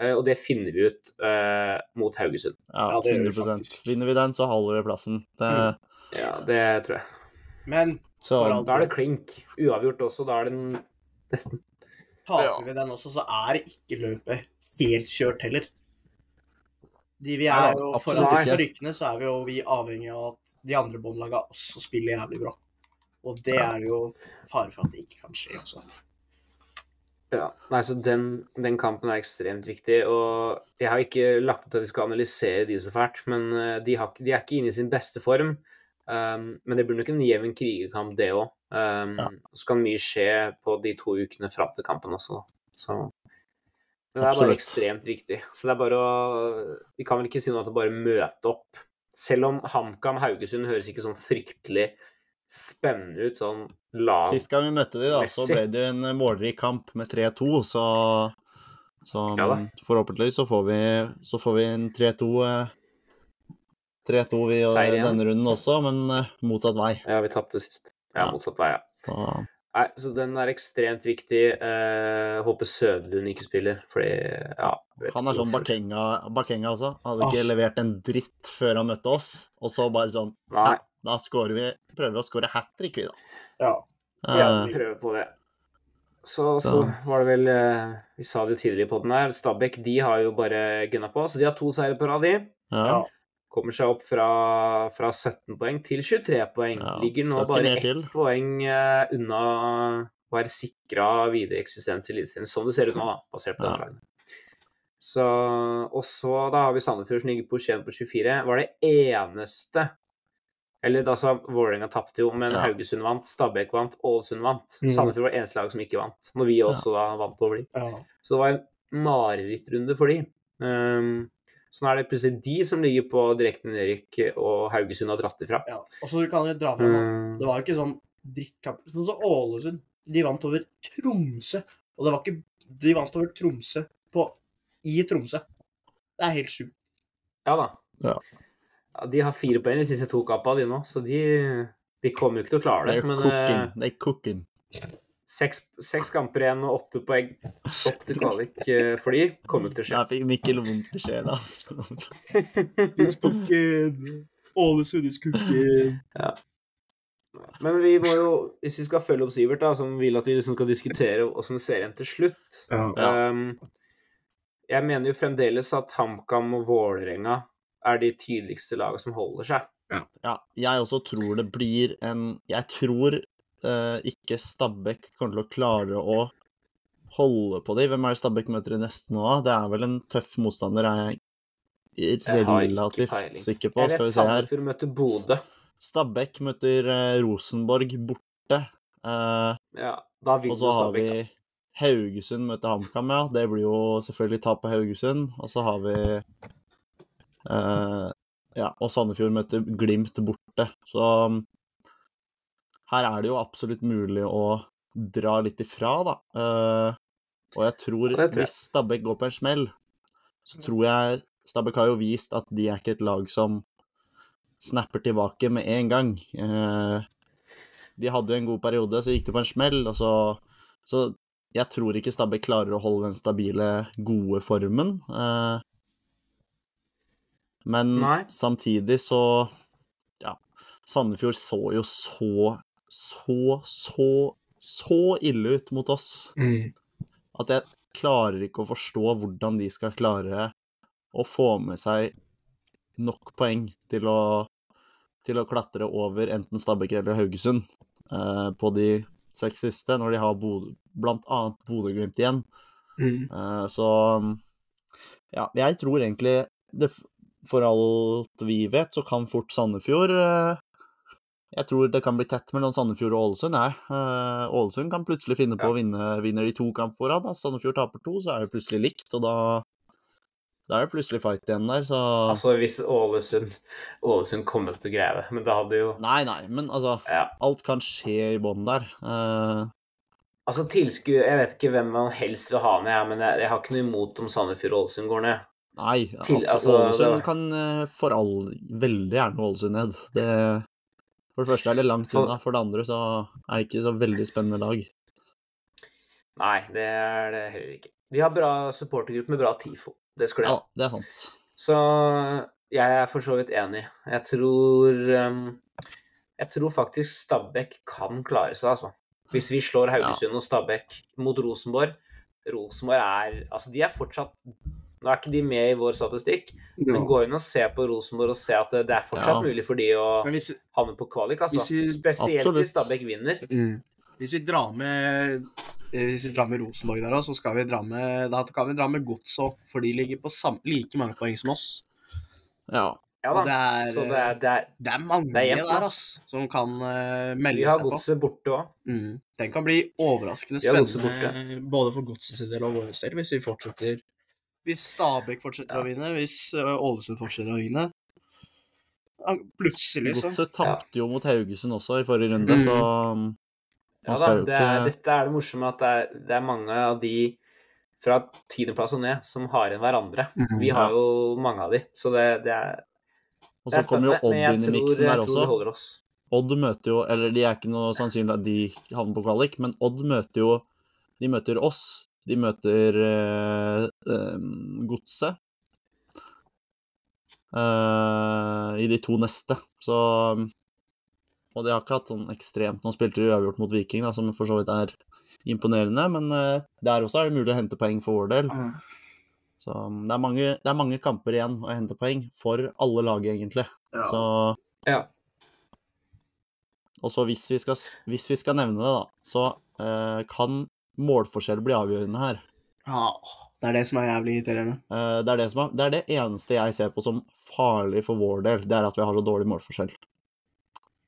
og det finner vi ut uh, mot Haugesund. Ja, Ja, det gjør vi 100 faktisk. Vinner vi den, så holder vi plassen. Det, Mm. Ja, det tror jeg. Men så Da er det klink. Uavgjort også, da er det en- nesten. taper vi den også, så er ikke løpet helt kjørt heller. De vi er jo For absolutt at ikke. vi skal rykke ned, så er vi jo vi avhengig av at de andre båndlagene også spiller jævlig bra. Og det er jo fare for at det ikke kan skje også. Ja, nei, så den, den kampen er ekstremt viktig, og jeg har ikke lagt opp til at vi skal analysere de så fælt, men eh, de, har, de er ikke inne i sin beste form. Um, men det blir nok en jevn krigerkamp, det òg. Um, Ja. Så kan mye skje på de to ukene fram til kampen også. Så det er bare ekstremt viktig. Så det er bare å Vi kan vel ikke si noe at det bare møte opp. Selv om HamKam Haugesund høres ikke sånn fryktelig spennende ut, sånn lav Sist gang vi møtte de da, så ble det en eh, målrik kamp med 3-2, så, så Ja forhåpentligvis så får vi, så får vi en 3-2 eh, 3-2 vi gjør denne runden også, men eh, motsatt vei. Ja, vi tapte sist. Ja, Ja. motsatt vei, ja. Så Nei, så den er ekstremt viktig. Eh, håper Sødlund ikke spiller, fordi ja han er sånn. Bakenga, Bakenga også. Hadde ikke oh. levert en dritt før han møtte oss, og så bare sånn Nei, Da scorer vi, prøver vi å score hat trick, vi, da. Ja. Vi prøver prøve på det. Så, så. Så. var det vel eh, Vi sa det jo tidligere på den her. Stabæk de har jo bare gunna på, så de har to seire på rad, de. ja. Ja. Kommer seg opp fra, fra 17 poeng til 23 poeng. Ja, Ligger nå bare ett poeng eh, unna å være sikra videre eksistens i Eliteserien, som det ser ut nå, da, basert på Ja. den planen. Så, og så da har vi Sandefjord som ligger på 21 på 24. Var det eneste Eller altså, Vålerenga tapte jo, men Ja. Haugesund vant, Stabæk vant, Ålesund vant. Mm. Sandefjord var det eneste lag som ikke vant. Når vi også da vant over de. ja. Så det var en marerittrunde for de. Um, så nå er det plutselig de som ligger på direkte nedrykk, og Haugesund har dratt ifra. ja. Og så kan vi dra fram at Um, det var jo ikke sånn drittkamp. Sånn som Ålesund. De vant over Tromsø. Og det var ikke De vant over Tromsø på, i Tromsø. Det er helt sjukt. ja da. Ja. Ja, de har fire poeng i de siste to kampene, de nå, så de, de kommer jo ikke til å klare det. They're Men cooking. eh, They're cooking. seks, seks kamper igjen og åtte poeng opp til kvalik eh, for de kommer ikke til å Der skje. fikk Mikkel vondt i sjela, altså. Ålesund is cooking. Men vi må jo, hvis vi skal følge opp Sivert, da, som vil at vi liksom skal diskutere åssen serien til slutt Ja. Ja. Um, jeg mener jo fremdeles at HamKam og Vålerenga er de tydeligste lagene som holder seg. Ja, jeg også tror det blir en Jeg tror uh, ikke Stabæk kommer til å klare å holde på de. Hvem er det Stabæk møter i neste nå, da? Det er vel en tøff motstander, er jeg relativt sikker på. Skal vi se her. Sandefjord møter Bodø. Stabæk møter eh, Rosenborg borte. Uh, Ja, da og så har vi Haugesund møter HamKam, ja. Det blir jo selvfølgelig tap på Haugesund. Og så har vi Ja, og Sandefjord møter Glimt borte. Så um, her er det jo absolutt mulig å dra litt ifra, da. Eh, og jeg tror, Ja, tror jeg. hvis Stabæk går på en smell, så tror jeg Stabæk har jo vist at de er ikke et lag som snapper tilbake med en gang. Eh, de hadde jo en god periode, så gikk det på en smell, og så Så jeg tror ikke Stabæk klarer å holde den stabile, gode formen. Eh, men Nei. samtidig så Ja. Sandefjord så jo så, så, så, så ille ut mot oss Mm. at jeg klarer ikke å forstå hvordan de skal klare å få med seg nok poeng til å, til å klatre over enten Stabæk eller Haugesund eh, på de seks siste, når de har Bod blant annet Bodø-Glimt igjen. Mm. Eh, så ja, jeg tror egentlig det, For alt vi vet, så kan fort Sandefjord eh, Jeg tror det kan bli tett mellom Sandefjord og Ålesund, jeg. Eh, Ålesund kan plutselig finne på å vinne vinner de to kamper på rad. Sandefjord taper to, så er det plutselig likt, og da da er det plutselig fight igjen der, så Altså, hvis Ålesund Ålesund kommer til å greie det, men det hadde jo Nei, nei, men altså Ja. Alt kan skje i bånn der. Uh... Altså, tilskuer Jeg vet ikke hvem man helst vil ha ned, men jeg, jeg har ikke noe imot om Sandefjord og Ålesund går ned. Nei, Til- altså, Ålesund kan eh, for all veldig gjerne Ålesund ned. Det, for det første er det langt unna, for det andre så er det ikke så veldig spennende lag. Nei, det er det heller ikke. Vi har bra supportergruppe med bra TIFO. Det skal de Ja, det er sant. Så jeg er for så vidt enig. Jeg tror um, Jeg tror faktisk Stabæk kan klare seg, altså. Hvis vi slår Haugesund og Stabæk mot Rosenborg Rosenborg er Altså, de er fortsatt Nå er ikke de med i vår statistikk, men gå inn og se på Rosenborg og se at det, er fortsatt Ja. mulig for de å hvis, havne på kvalik, altså. Hvis vi- Spesielt Absolutt. hvis Stabæk vinner. mm. hvis vi drar med eh, hvis vi drar med Rosenborg der òg, så skal vi dra med da kan vi dra med Gods òg, for de ligger på sam, like mange poeng som oss. Ja. Ja da. det er, Så det er, det er det er mange det er jevnt, der, ass, som kan uh, melde seg på. Vi har godset borte òg. Mm. Den kan bli overraskende spennende både for Godset sin del og vår del, hvis vi fortsetter Hvis Stabæk fortsetter å vinne, hvis eh, Ålesund fortsetter å vinne ja, Plutselig, så Godset tapte jo mot Haugesund også i forrige runde, mm. så um, Ja man da, skal jo det er, ikke dette er det morsomme at det er, det er mange av de fra tiendeplass og ned som har igjen hverandre. Mhm. Vi har jo mange av de, så det, det er, Og så er kommer jo. Odd inn i miksen der også. Odd møter jo Eller de er ikke noe sannsynlig at de havner på kvalik, men Odd møter jo De møter oss. De møter eh, Godset. eh, I de to neste. Så Og de har ikke hatt sånn ekstremt Nå spilte de uavgjort mot Viking, da, som for så vidt er imponerende, men eh, der også er det mulig å hente poeng for vår del. Mm. Så um, det er mange, det er mange kamper igjen å hente poeng for alle lag, egentlig. Ja. Så Ja. Og så hvis vi skal, hvis vi skal nevne det, da, så eh, kan målforskjell blir avgjørende her. Ja, det er det som er jævlig irriterende. Eh, det, er det, som er, det er det eneste jeg ser på som farlig for vår del, det er at vi har så dårlig målforskjell.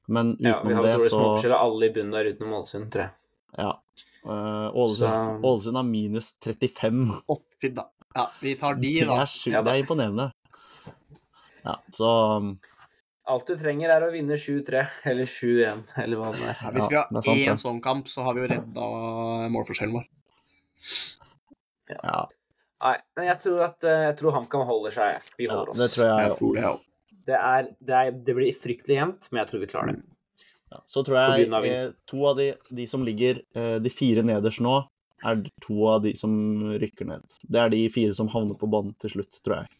Men utenom det, så ja, vi har det, dårlig målforskjell av alle i bunnen der utenom Ålesund, tror jeg. Ja. Eh, Ålesund, Så- Ålesund har minus 35. Å, fy da. Ja, vi tar de, da. Det er, da. det er imponerende. Ja, så um, Alt du trenger, er å vinne 7-3 eller 7-1, eller hva det er. Ja, hvis vi har sant, én sånn kamp, så har vi jo redda målforskjellen vår. ja, Nei, men jeg tror at eh, jeg tror HamKam holder seg. Vi holder oss. det tror jeg Jeg tror det, ja. Det, er, det, er, det blir fryktelig jevnt, men jeg tror vi klarer det. Ja, så tror jeg av eh, to av de, de som ligger eh, De fire nederst nå, er to av de som rykker ned. Det er de fire som havner på bånn til slutt, tror jeg.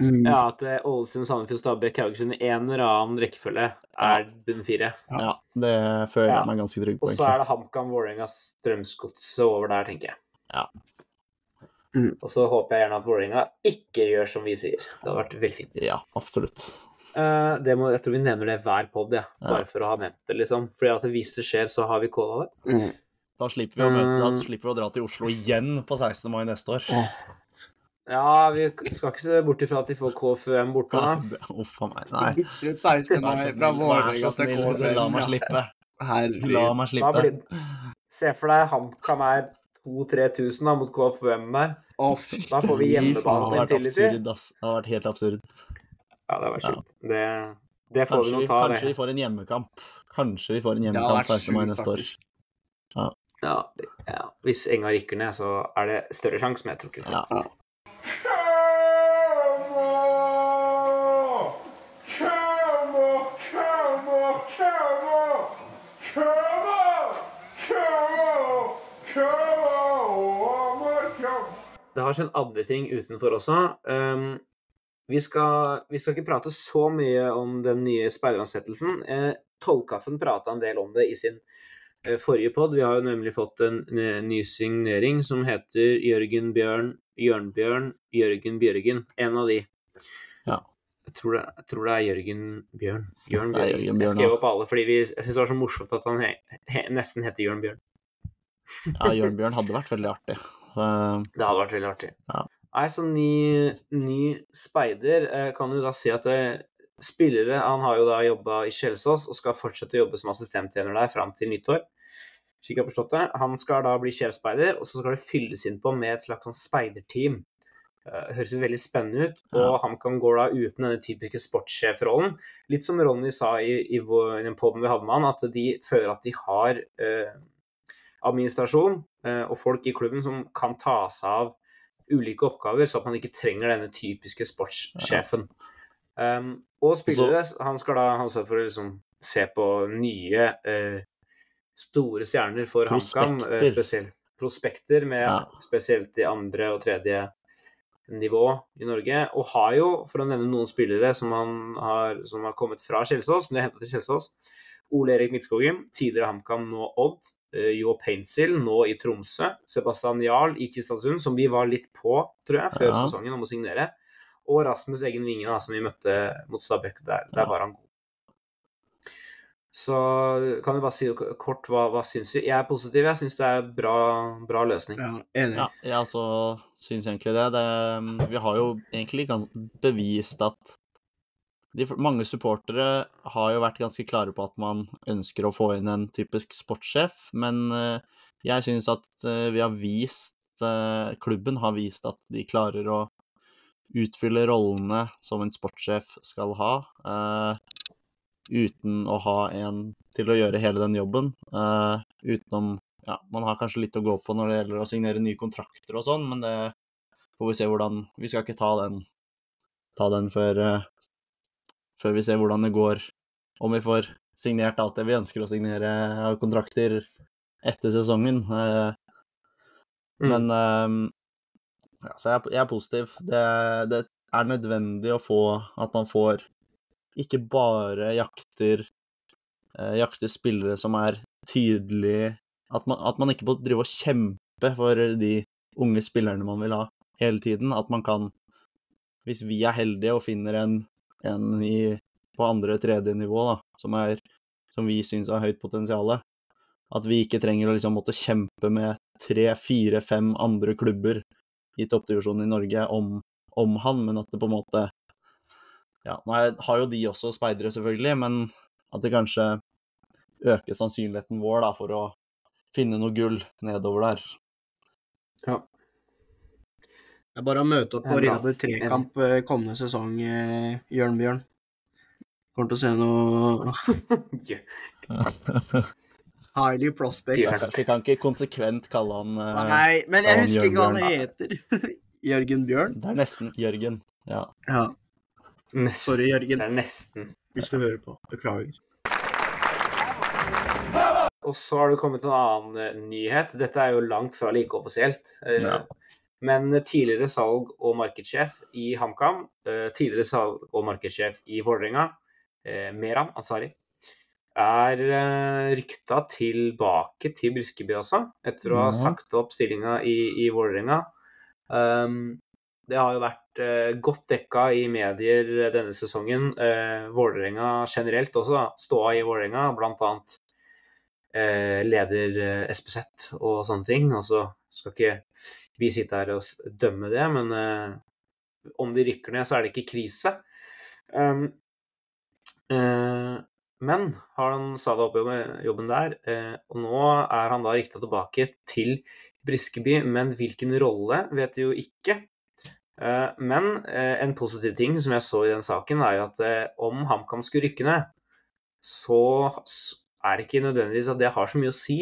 Mm. Ja, at eh, Ålesund, Sandefjord, Stabæk, Haugesund i en eller annen rekkefølge er bunn fire. Ja. Ja, det føler Ja. jeg meg ganske trygg på, Og så er det HamKam, Vålerenga, Strømsgodset over der, tenker jeg. Ja. Mm. Og så håper jeg gjerne at Vålerenga ikke gjør som vi sier. Det hadde vært veldig fint. Ja, absolutt. Uh, det må, jeg tror vi nevner det hver pod, ja. Ja. bare for å ha nevnt det, liksom. Fordi at hvis det skjer, så har vi calla det. Mm. Da slipper vi å, møte, da Mm. slipper vi å dra til Oslo igjen på 16. mai neste år. Åh. Ja, vi skal ikke se bort ifra at de får KFUM borte Ja, nå. Uff a meg. Nei. Vær så snill, vær så snill. La meg slippe. La Herregud. meg Da slippe. blir, se for deg HamKam er 2000-3000 da, mot KFUM der. Oh, Da får vi hjemmebane Det har vært Intility. absurd, ass. Det har vært helt absurd. Ja, det var sjukt. Det, det får vi Kanskje nå vi, ta. kanskje vi får en hjemmekamp. Kanskje vi får en hjemmekamp vært 16. mai neste år. Ja. Ja, ja. Hvis Enga rykker ned, så er det større sjanse, men jeg tror ikke det. Ja. Det har skjedd andre ting utenfor også. Um, vi, skal, vi skal ikke prate så mye om den nye speideransettelsen. Uh, Tollkaffen prata en del om det i sin uh, forrige pod. Vi har jo nemlig fått en eh, ny signering som heter Jørgen Bjørn, Jørnbjørn, Jørgen Bjørgen. En av de. Ja. Jeg tror, det, jeg tror det er Jørgen Bjørn. Jørn Bjørn. Jørgen Bjørn, jeg skrev opp alle, fordi vi, jeg syns det var så morsomt at han he, he, nesten heter Jørn Bjørn. ja, Jørn Bjørn hadde vært veldig artig. Eh, Det hadde vært veldig artig. Ja. Nei, så ny, ny speider eh, kan jo da si at det, spillere Han har jo da jobba i Kjelsås og skal fortsette å jobbe som assistenttjener der fram til nyttår. Slik jeg har forstått det. Han skal da bli Kjelspeider, og så skal det fylles inn på med et slags sånn speiderteam. Eh, høres jo veldig spennende ut. Og Ja. kan gå da uten denne typiske sportssjefrollen. Litt som Ronny sa i, i, vår, i den poden vi hadde med han, at de føler at de har eh, administrasjon eh, og folk i klubben som kan ta seg av ulike oppgaver, så at man ikke trenger denne typiske sportssjefen. Um, og spillere, han skal da ha ansvar for å liksom se på nye eh, store stjerner for HamKam. eh, Prospekter. med Ja. spesielt i andre og tredje nivå i Norge. Og har jo, for å nevne noen spillere som, han har, som har kommet fra Kjelsås, som de har hentet til Kjelsås, Ole Erik Midtskogen, tidligere HamKam, nå Odd. Eh, Jo Paintsil, nå i Tromsø. Sebastian Jarl i Kristiansund, som vi var litt på, tror jeg, før Ja. sesongen om å signere. Og Rasmus Egen Vinge, da, som vi møtte mot Stabæk. Der, der Ja. var han god. Så kan vi bare si kort hva, hva syns vi? Jeg er positiv. Jeg syns det er bra, bra løsning. Ja, enig. Ja, jeg også syns egentlig det. det. Vi har jo egentlig bevist at de, mange supportere har jo vært ganske klare på at man ønsker å få inn en typisk sportssjef, men eh, jeg syns at eh, vi har vist eh, Klubben har vist at de klarer å utfylle rollene som en sportssjef skal ha, uten å ha en til å gjøre hele den jobben. utenom ja, man har kanskje litt å gå på når det gjelder å signere nye kontrakter og sånn, men det får vi se hvordan Vi skal ikke ta den, ta den før, før vi ser hvordan det går, om vi får signert alt det vi ønsker å signere av kontrakter etter sesongen. Eh, Mm. Men eh, ja, Så jeg, er- positiv. Det, det er nødvendig å få at man får ikke bare jakter eh, jakter spillere som er tydelig at man, at man ikke må drive og kjempe for de unge spillerne man vil ha hele tiden. At man kan, hvis vi er heldige og finner en, en i, på andre-tredje nivå da, som, er, som vi syns har høyt potensial, at vi ikke trenger å liksom måtte kjempe med tre, fire, fem andre klubber i toppdivisjonen i Norge om, om han, men at det på en måte ja, Nå har jo de også speidere, selvfølgelig, men at det kanskje øker sannsynligheten vår da, for å finne noe gull nedover der. Ja. Det er bare å møte opp på. Riddarborg trekamp kommende sesong, eh, Jørn Bjørn. Kommer til å se noe highly prospect. Vi kan ikke konsekvent kalle han eh, Nei, men jeg husker ikke hva han heter. Jørgen Bjørn? Det er nesten Jørgen. Ja. Ja. Nesten. Sorry, Det er nesten. hvis du hører på. Beklager. Og så har det kommet en annen eh, nyhet. Dette er jo langt fra like offisielt. Ja. Men tidligere salg- og markedssjef i HamKam, eh, tidligere salg- og markedssjef i Vålerenga, eh, Meran Ansari, er eh, rykta tilbake til Briskeby også, etter å ha sagt opp stillinga i, i Vålerenga. Um, det har jo vært uh, godt dekka i medier denne sesongen. Uh, Vålerenga generelt også, da. Ståa i Vålerenga, annet eh, leder uh, SPZ og sånne ting. Og så Skal ikke vi sitte her og dømme det, men uh, om de rykker ned, så er det ikke krise. Um, uh, men han sa det opp i jobben der, uh, og nå er han da rikta tilbake til Briskeby, men hvilken rolle vet de jo ikke. Men en positiv ting som jeg så i den saken, er jo at om HamKam skulle rykke ned, så er det ikke nødvendigvis at det har så mye å si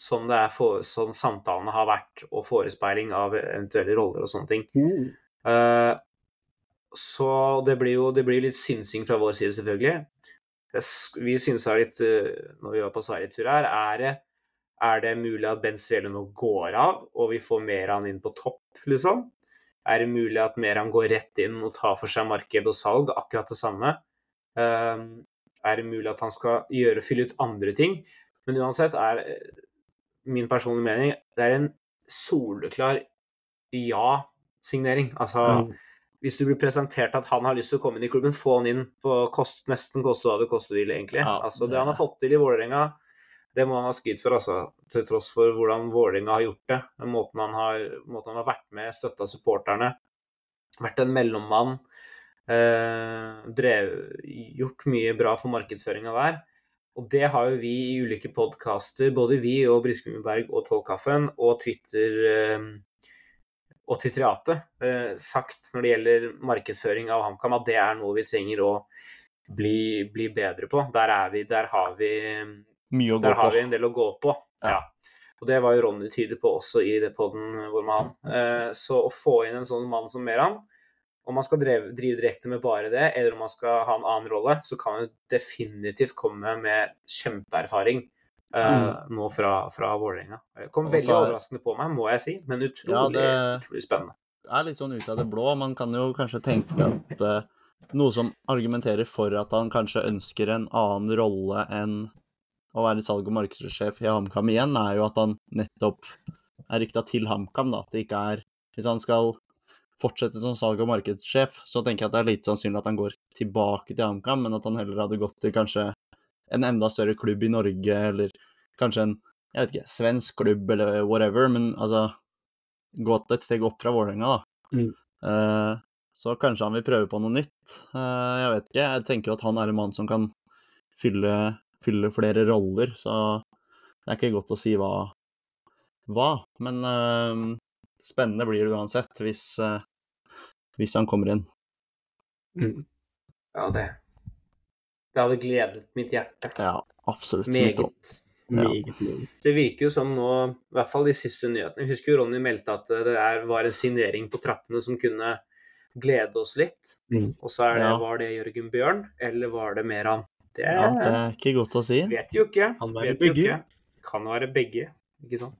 som det for, som, samtalene har vært, og forespeiling av eventuelle roller og sånne ting. Eh, så det blir jo det blir litt synsing fra vår side, selvfølgelig. Det Vi synsa litt uh, når vi var på Sverigetur her, er det, er det mulig at Ben Svele nå går av, og vi får Meran inn på topp, liksom? Er det mulig at Meran går rett inn og tar for seg marked og salg, akkurat det samme? Uh, er det mulig at han skal gjøre, fylle ut andre ting? Men uansett er min personlige mening det er en soleklar ja-signering. Altså, hvis du blir presentert at han har lyst til å komme inn i klubben, få han inn på kost, nesten koste hva det koste vil, egentlig. Ja, altså, det det- han har fått til i Vålerenga, det må han ha skryt for, altså. Til tross for hvordan Vålerenga har gjort det. Måten han har, måten han har vært med, støtta supporterne. Vært en mellommann. Eh, drev, gjort mye bra for markedsføringa der. Og det har jo vi i ulike podkaster, både vi og Briskebybberg og Tollkaffen og Twitter eh, og Twitteriatet, eh, sagt når det gjelder markedsføring av HamKam, at det er noe vi trenger å bli, bli bedre på. Der er vi, der har vi Mye å gå der har på. vi en del å gå på. Ja. Ja. Og det var jo Ronny tydelig på også i det podden hvor med han. Eh, så å få inn en sånn mann som Meran, om man skal drive, drive direkte med bare det, eller om man skal ha en annen rolle, så kan man definitivt komme med kjempeerfaring eh, nå fra, fra Vålerenga. Kom Også, veldig er- overraskende på meg, må jeg si, men utrolig, Ja, det- utrolig spennende. Det er litt sånn ut av det blå. Man kan jo kanskje tenke at uh, noe som argumenterer for at han kanskje ønsker en annen rolle enn å være salg- og markedssjef i HamKam igjen, er jo at han nettopp er rykta til HamKam, da. At det ikke er Hvis han skal fortsette som salg- og markedssjef, så tenker jeg at det er litt sannsynlig at han går tilbake til HamKam, men at han heller hadde gått til kanskje en enda større klubb i Norge, eller kanskje en jeg vet ikke, svensk klubb eller whatever, men altså gått et steg opp fra Vålerenga, da. Mm. Uh, så kanskje han vil prøve på noe nytt. Uh, jeg vet ikke. Jeg tenker jo at han er en mann som kan fylle, fylle flere roller, så det er ikke godt å si hva, hva. men uh, spennende blir det uansett hvis, hvis han kommer inn. Ja, det Det hadde gledet mitt hjerte. Ja, absolutt. mitt Meget. Ja. Det virker jo som nå, i hvert fall de siste nyhetene Jeg husker jo Ronny meldte at det var en signering på trappene som kunne glede oss litt. Mm. Og så er det, Ja. var det Jørgen Bjørn, eller var det Meran? Det, Ja, det er ikke godt å si. vet jo ikke. Kan være begge. ikke. Kan være begge, ikke sant.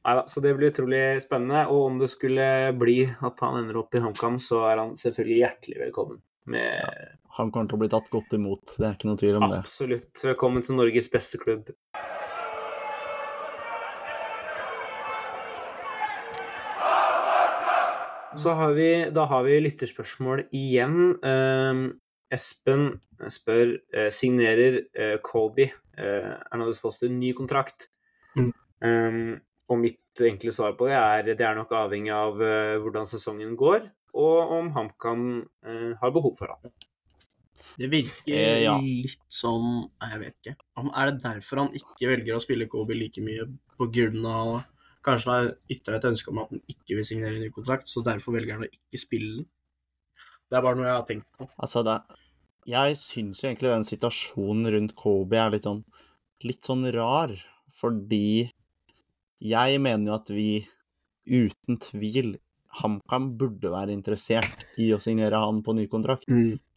Neida, så det blir utrolig spennende. Og om det skulle bli at han ender opp i HamKam, så er han selvfølgelig hjertelig velkommen. Med Han kommer til å bli tatt godt imot, det er ikke noe tvil om det. absolutt velkommen til Norges beste klubb. Så har vi, da har vi lytterspørsmål igjen. Um, Espen spør eh, signerer uh, Colby uh, Arnoldes Foster ny kontrakt. Mm. Um, og mitt enkle svar på det er det er nok avhengig av eh, hvordan sesongen går, og om HamKam eh, har behov for ham. Det virker Eh, ja. litt som Jeg vet ikke. Er det derfor han ikke velger å spille Kobe like mye på grunn av Kanskje han har ytra et ønske om at han ikke vil signere en ny kontrakt, så derfor velger han å ikke spille den. Det er bare noe jeg har tenkt på. Altså, det Jeg syns jo egentlig den situasjonen rundt Kobe er litt sånn litt sånn rar, fordi jeg mener jo at vi uten tvil HamKam burde være interessert i å signere han på ny kontrakt.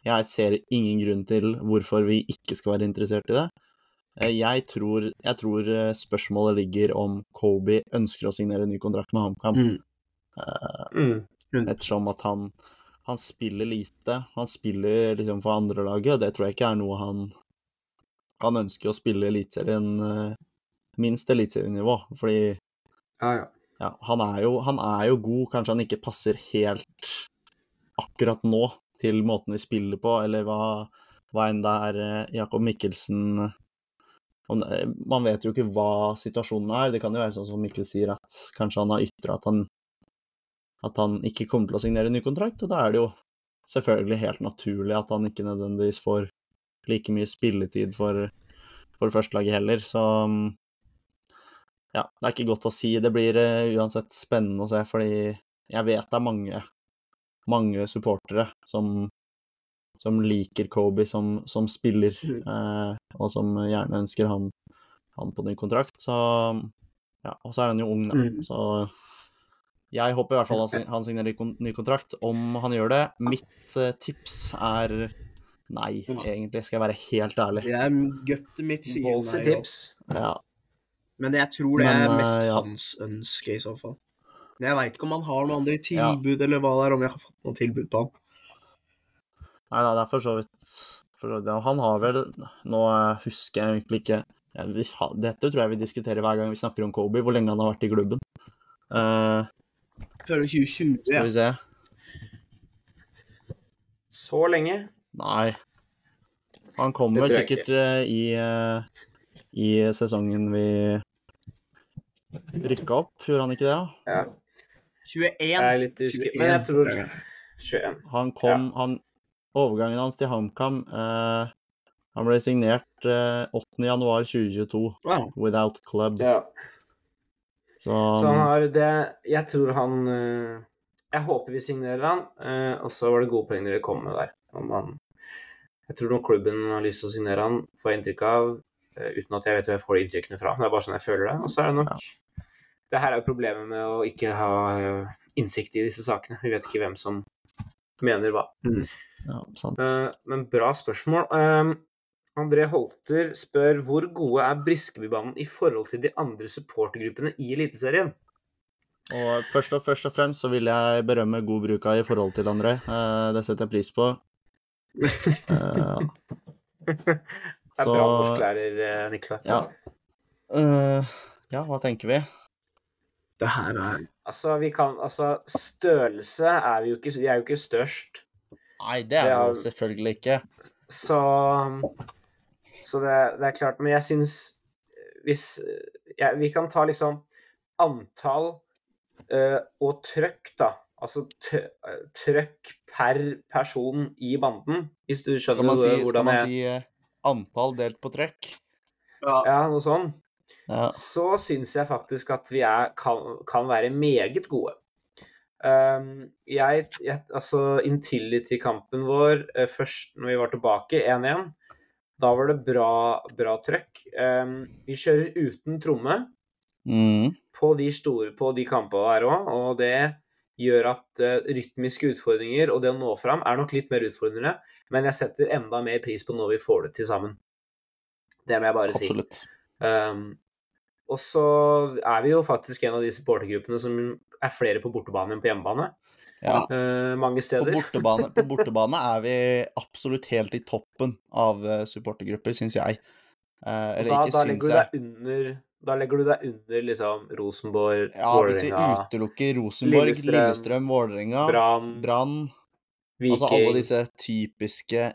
Jeg ser ingen grunn til hvorfor vi ikke skal være interessert i det. Eh, Jeg tror, jeg tror eh, spørsmålet ligger om Kobe ønsker å signere ny kontrakt med HamKam. Mm. Mm. Ettersom at han, han spiller lite. Han spiller liksom for andrelaget, og det tror jeg ikke er noe han Han ønsker å spille Eliteserien eh, minst eliteserienivå, fordi Ja, ja. ja, han, er jo, han er jo god, kanskje han ikke passer helt akkurat nå til måten vi spiller på, eller hva, hva enn det er eh, Jakob Mikkelsen Man vet jo ikke hva situasjonen er. Det kan jo være sånn som Mikkel sier, at kanskje han har ytra at han at han ikke kommer til å signere ny kontrakt, og da er det jo selvfølgelig helt naturlig at han ikke nødvendigvis får like mye spilletid for, for førstelaget heller, så mm, ja, det er ikke godt å si. Det blir uh, uansett spennende å se, fordi jeg vet det er mange, mange supportere som, som liker Kobe som, som spiller, uh, og som gjerne ønsker han, han på ny kontrakt, så ja, og så er han jo ung, da, Mm. så jeg håper i hvert fall han han signerer ny kontrakt. Om han gjør det Mitt uh, tips er nei, egentlig, skal jeg være helt ærlig. Det er guttet mitt sier nei. tips. Ja, Men jeg tror det Men, er mest eh, ja. hans ønske, i så fall. Men jeg veit ikke om han har noen andre Ja. tilbud, eller hva det er, om jeg har fått noe tilbud på han. Nei nei, det er for så vidt for så vidt. Han har vel Nå eh, husker jeg egentlig ikke ja, Dette tror jeg vi diskuterer hver gang vi snakker om Kobe, hvor lenge han har vært i klubben. Uh, Før 2020, skal vi se Så lenge. Nei. Han kom Det vel tror jeg sikkert i, i sesongen vi rykka opp, gjorde han ikke det? Ja, 21. jeg er litt usikker. Men jeg tror 21. Han kom han, Overgangen hans til HamKam eh, Han ble signert eh, 8. januar 2022, Wow. without club. Ja. Så, Så han har det Jeg tror han eh, Jeg håper vi signerer han, eh, og så var det gode poeng dere kom med der. Om han Jeg tror nok klubben har lyst til å signere han, får jeg inntrykk av, uten at jeg vet hvor jeg får de inntrykkene fra. Det er bare sånn jeg føler det. Og så er det nok Det her er jo problemet med å ikke ha eh, innsikt i disse sakene. Vi vet ikke hvem som mener hva. ja, sant. Eh, men bra spørsmål. Eh, André Holter spør hvor gode er Briskebybanen i forhold til de andre supportergruppene i Eliteserien? Og først og, først og fremst så vil jeg berømme god bruk av i forhold til André. Eh, det setter jeg pris på. Eh, Det er Så- bra norsklærer, eh, Nikolai. ja. Uh, ja, hva tenker vi? Det her er Altså, vi kan Altså, størrelse er vi jo ikke Vi er jo ikke størst. Nei, det er er- jo selvfølgelig ikke. Så Så det, det er klart. Men jeg syns Hvis ja, Vi kan ta liksom antall uh, og trøkk, da. Altså trøkk per person i banden, hvis du skjønner Skal man si, skal man si eh, antall delt på trekk? Ja, noe sånn. Ja. så syns jeg faktisk at vi er, kan, kan være meget gode. Um, jeg, jeg, altså Intility-kampen vår eh, først når vi var tilbake 1-1, da var det bra, bra trøkk. Um, vi kjører uten tromme Mm. på de store på de kampene der òg, og det gjør at eh, rytmiske utfordringer og det å nå fram er nok litt mer utfordrende, men jeg setter enda mer pris på når vi får det til sammen. Det må jeg bare si. Absolutt. Um, og så er vi jo faktisk en av de supportergruppene som er flere på bortebane enn på hjemmebane. Ja. Uh, mange På steder. bortebane, på bortebane er vi absolutt helt i toppen av eh, supportergrupper, syns jeg. Uh, eller da, ikke da ligger du jeg. deg under Da legger du deg under liksom Rosenborg, Ja, hvis vi utelukker Rosenborg, Lillestrøm, Lillestrøm, Vålerenga, Brann, Altså alle disse typiske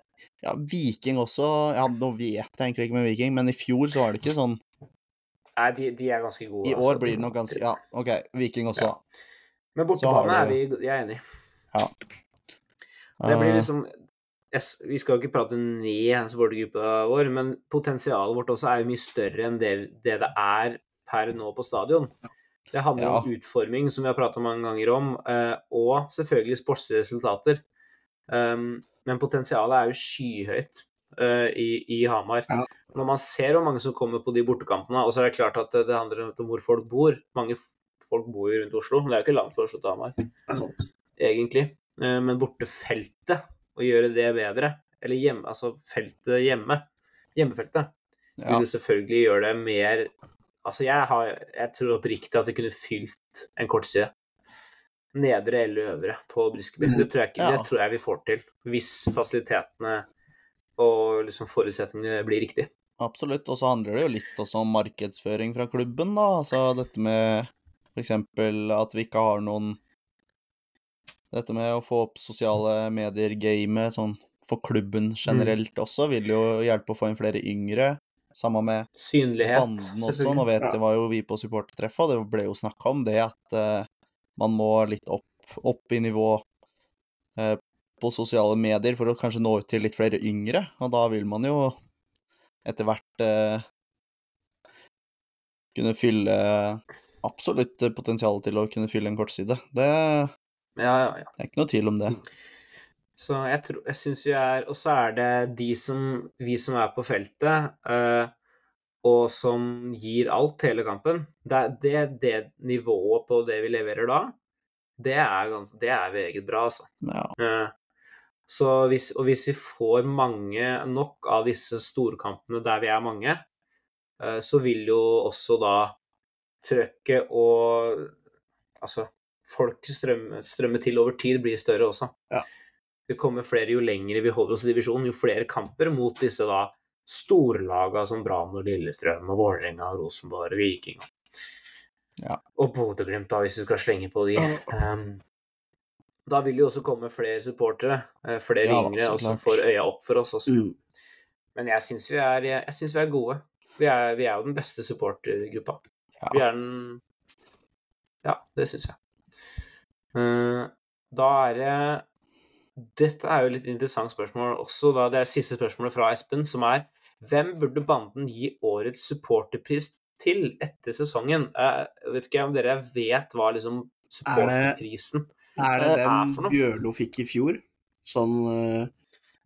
Ja, Viking også. Ja, nå vet jeg egentlig ikke med Viking, men i fjor så var det ikke sånn Nei, de, de er ganske gode. I altså. år blir det nok ganske Ja, OK, Viking også. Ja. Men bortebane er vi Jeg er enig. Ja. Det blir Eh, liksom Vi skal ikke prate ned supportergruppa vår, men potensialet vårt også er jo mye større enn det det, det er per nå på stadion. Det handler Ja. om utforming, som vi har pratet mange ganger om, eh, og selvfølgelig sportsresultater. Um, men potensialet er jo skyhøyt eh, i, i Hamar. Ja. Når man ser hvor mange som kommer på de bortekampene, og så er det klart at det, handler om hvor folk bor. Mange folk bor jo rundt Oslo, men det er jo ikke langt fra Oslo til Hamar egentlig. Eh, Men bortefeltet, å gjøre det bedre, eller hjemme, altså feltet hjemme, hjemmefeltet, ja. vil selvfølgelig gjøre det mer Altså, jeg, har, jeg tror oppriktig at vi kunne fylt en kortside. Nedre eller øvre på Briskeby. Mhm. Det tror jeg ikke, det tror jeg vi får til. Hvis fasilitetene og liksom forutsetningene blir riktig. Absolutt. Og så handler det jo litt også om markedsføring fra klubben, da. Altså dette med f.eks. at vi ikke har noen Dette med å få opp sosiale medier-gamet sånn for klubben generelt også, vil jo hjelpe å få inn flere yngre. Samme med Synlighet. banden også. Nå vet Ja. det var jo vi på supportertreffet, og det ble jo snakka om det at uh, man må litt opp, opp i nivå uh, på sosiale medier for å kanskje nå ut til litt flere yngre, og da vil man jo etter hvert uh, kunne fylle Absolutt potensial til å kunne fylle en kortside. Det er Ja, ja, Det er ikke noe tvil om det. Så jeg, tror, jeg syns vi er Og så er det de som Vi som er på feltet, eh, og som gir alt hele kampen. Det, det, det nivået på det vi leverer da, det er, det er meget bra, altså. Ja. Uh, Så hvis, og hvis vi får mange nok av disse storkampene der vi er mange, uh, så vil jo også da trøkket og altså folk strømme, strømmer til over tid blir større også. Ja. Det kommer flere jo lenger vi holder oss i divisjonen, jo flere kamper mot disse da storlaga som Brann og Lillestrøm og Vålerenga og Rosenborg og Viking. Ja. Og Bodø-Glimt, da, hvis vi skal slenge på de. Um, da vil det jo også komme flere supportere, eh, flere Ja, yngre, som får øya opp for oss også. Mm. Men jeg syns vi, vi er gode. Vi er, vi er jo den beste supportergruppa. Ja. Vi er den Ja, det syns jeg. Eh, da er det Dette er jo litt interessant spørsmål også, da. Det er siste spørsmålet fra Espen, som er Hvem burde banden gi årets supporterpris til etter sesongen? Jeg vet ikke om dere vet hva liksom supporterprisen Er det er, er den for noe? Bjørlo fikk i fjor? Sånn eh,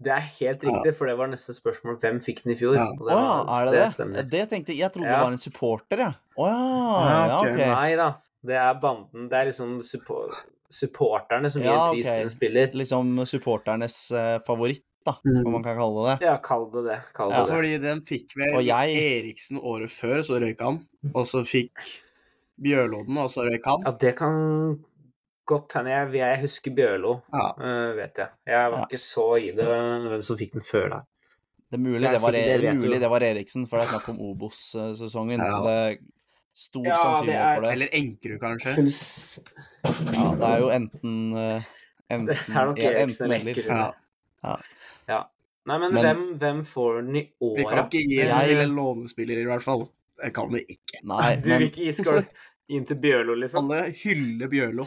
Det er helt riktig, for det var neste spørsmål. Hvem fikk den i fjor? Ja. Å ja, er det det? stemmer. Det tenkte jeg Jeg trodde Ja. det var en supporter, jeg. Å ja. Ja, Ja, ok. ok. Nei da. Det er banden. Det er liksom suppo- supporterne som gir Ja, prisen ok. en spiller. Liksom supporternes uh, favoritt, da, Mm. om man kan kalle det det. Ja, kall det det. Kall det Ja, det. Fordi den fikk vel jeg- Eriksen året før, så røyk han. Og så fikk Bjørlo den, og så røyk han. Ja, det kan godt hende. Jeg, jeg husker Bjørlo, Ja. uh, vet jeg. Jeg var Ja. ikke så i det hvem som fikk den før da. Det er mulig Det det var, det vet mulig det var Eriksen, for det er snakk om Obos-sesongen. Ja. Så det er stor Ja, det sannsynlighet er- for det. Eller Enkerud, kanskje. Fulls... Ja, det er jo enten eh, enten, Det er nok ja, enten eller Ja. Ja. Ja. Nei, men, Men- hvem, hvem får den i Vi kan ikke gi Jeg- til en lånespiller, i hvert fall. Det kan vi ikke. Nei, Du vil ikke gi skål inn til Bjørlo, liksom? Alle hyller Bjørlo.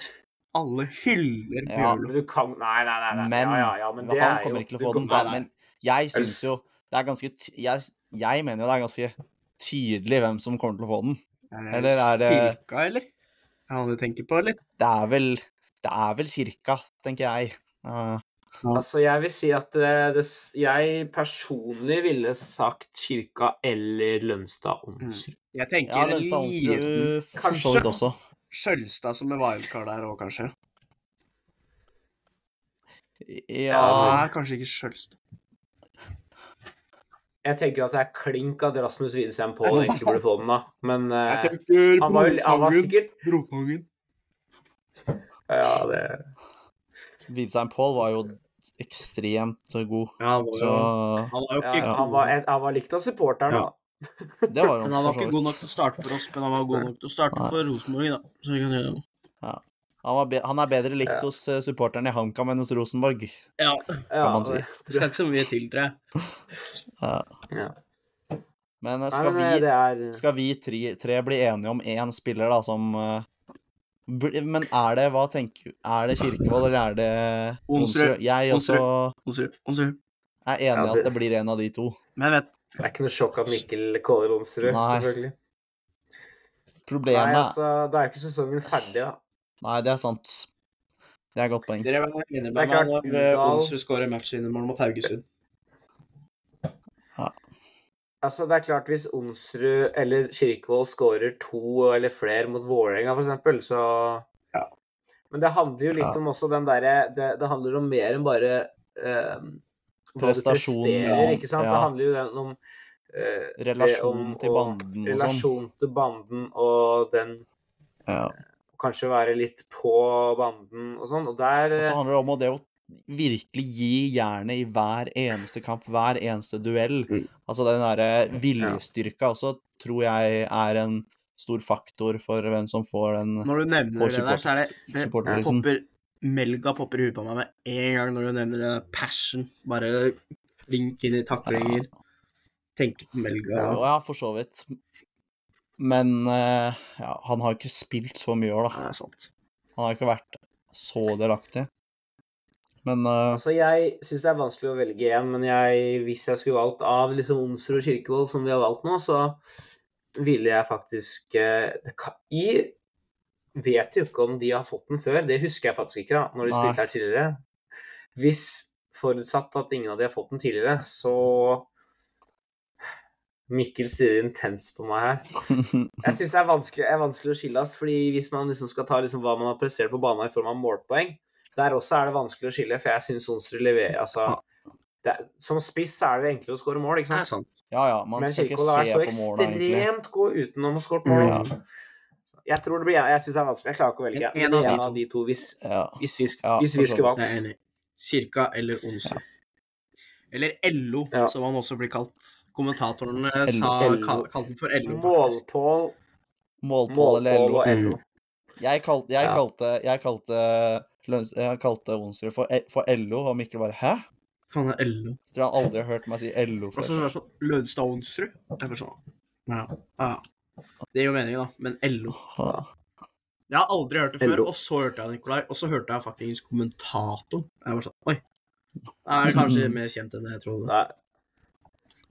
Alle hyller Bjørlo. Men du kan Nei, nei, nei. nei. Men, ja, ja, ja, men det han er kommer jo ikke til å få den. Nei, nei. Men jeg syns jo det er ganske ty- jeg, jeg mener jo det er ganske tydelig hvem som kommer til å få den. Eh, Eller er det- Silka, eller? Er han du tenker på, eller? Det er vel Det er vel cirka, tenker jeg. Eh, Altså, jeg vil si at det, det, jeg personlig ville sagt Kirka eller Lønstad Onsrud. Jeg tenker ja, Lønstad Onsrud for så vidt også. Skjølstad som er wildcard der òg, kanskje. Ja, Nei, kanskje ikke Skjølstad. Jeg tenker at det er klink at Rasmus Widesheim Pål egentlig burde få den, da. Men uh, Jeg tenker han, var, han var sikkert Brotangen. Ja, det Widsheim Paul var jo ekstremt god, Ja, han var så Han var jo ja, han, var, han var likt av supporteren, Ja. da. det var Men han han var ikke god nok til å starte for oss, men han var god nok til å starte Nei. for Rosenborg, da. Så vi kan gjøre det. Han, var be han er bedre likt Ja. hos eh, supporterne i HamKam enn hos Rosenborg. Ja, kan man si. det- det skal ikke så mye til, tror jeg. Ja. Ja. Men eh, Nei, skal eh, vi, er skal vi tre, tre bli enige om én spiller, da, som Men er det hva tenker Er det Kirkevold, eller er det Onsrud. Jeg også Onsrud. Onsrud. er enig i Ja, at det- det blir en av de to. Men vet Det er ikke noe sjokk at Mikkel kåler Onsrud, selvfølgelig. Problemet Nei, altså, da er ikke sesongen ferdig, da. Nei, det er sant. Det er et godt poeng. dere var enige med Det meg når eh, Onsrud skårer matchvinnermål mot Haugesund. Altså, det er klart Hvis Onsrud eller Kirkevold skårer to eller flere mot Vålerenga, f.eks., så Ja. Men det handler jo litt Ja. om også den derre det, det handler om mer enn bare eh, Prestasjon, presterer, ja. ikke sant? Ja. Det handler jo om eh, Relasjon om til banden og sånn. Relasjon til banden og den Ja. Kanskje være litt på banden og sånn. Og der Og så eh, handler det om det å virkelig gi jernet i hver eneste kamp, hver eneste duell. Mm. Altså den derre viljestyrka også tror jeg er en stor faktor for hvem som får den Når du nevner det der, så er det, det popper, Melga popper i huet på meg med en gang når du nevner det der passion. Bare vink inn i taklinger. tenker på Melga. Ja, ja, for så vidt. Men eh, ja, han har ikke spilt så mye i år, da. Det er sant. Han har ikke vært så delaktig. Men uh... Altså, jeg syns det er vanskelig å velge én, men jeg, hvis jeg skulle valgt av liksom Onsrud og Kirkevold, som vi har valgt nå, så ville jeg faktisk uh, det I vet jo ikke om de har fått den før, det husker jeg faktisk ikke, da, når de Nei. spilte her tidligere. Hvis forutsatt at ingen av de har fått den tidligere, så Mikkel stirrer intens på meg her. Jeg syns det er vanskelig, er vanskelig å skille, ass, fordi hvis man liksom skal ta liksom hva man har prestert på banen i form av målpoeng, der også er det vanskelig å skille, for jeg syns Onsrud leverer altså, det, er- Som spiss er det enklere å skåre mål, ikke Det er sant? sant. ja, ja, man Men skal ikke Kirkevold har se vært på så egentlig. ekstremt god utenom å skåre mål. Ja. Jeg tror det blir Jeg syns det er vanskelig. Jeg klarer ikke å velge. En- en av de en to. av de to, hvis, Ja. hvis vi, Ja, hvis vi skulle er valgt. Cirka eller Onsrud. Eller LO, Ja. som han også blir kalt. Kommentatoren sa, kal- kalte ham for LO. Målpål, Målpål eller LO. og LO. Jeg, kalte, jeg Ja. kalte Jeg kalte, Løns, jeg kalte Onsrud for, for LO, og Mikkel bare 'hæ?' Faen, det er LO. Så tror jeg han aldri har hørt meg si LO Altså, det er sånn Lønstad Onsrud. Det er sånn Ja. ja. Det gir jo mening, da. Men LO Ja. Jeg har aldri hørt det før, LO. og så hørte jeg Nikolai, og så hørte jeg fuckings kommentator. Jeg var sånn Oi. Er kanskje mer kjent enn jeg trodde. Nei.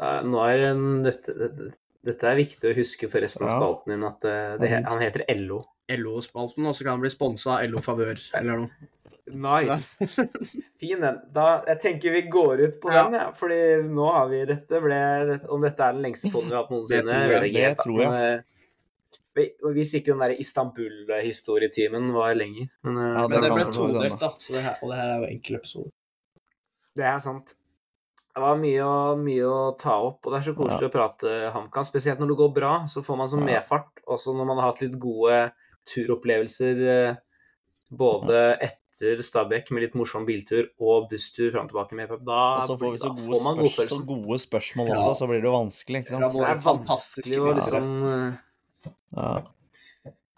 Nei, nå er en, dette, dette, dette er viktig å huske for resten av Ja. spalten din, at eh, det, han heter LO. LO-spalten, og så kan han bli sponsa av LO Favør eller noe. Nice. Fin den. Da, jeg tenker vi går ut på Ja. den, ja. Fordi nå har vi Dette ble Om dette er den lengste poden vi har hatt noensinne, Det tror jeg. Det Det tror jeg. Men, eh, hvis ikke den der Istanbul-historietimen var lenger. Men eh, Ja, Men det ble todelt, da. Så det her, og det her er jo enkel episode. Det er sant. Det var mye å, mye å ta opp, og det er så koselig å prate HamKam. Spesielt når det går bra, så får man sånn Ja. medfart. Også når man har hatt litt gode turopplevelser eh, både etter Stabæk med litt morsom biltur og busstur fram og tilbake med. Da, Og så får vi så gode, får man spørs, så gode spørsmål Ja. også, så blir det jo vanskelig, ikke sant? Det er vanskelig å liksom eh, Ja.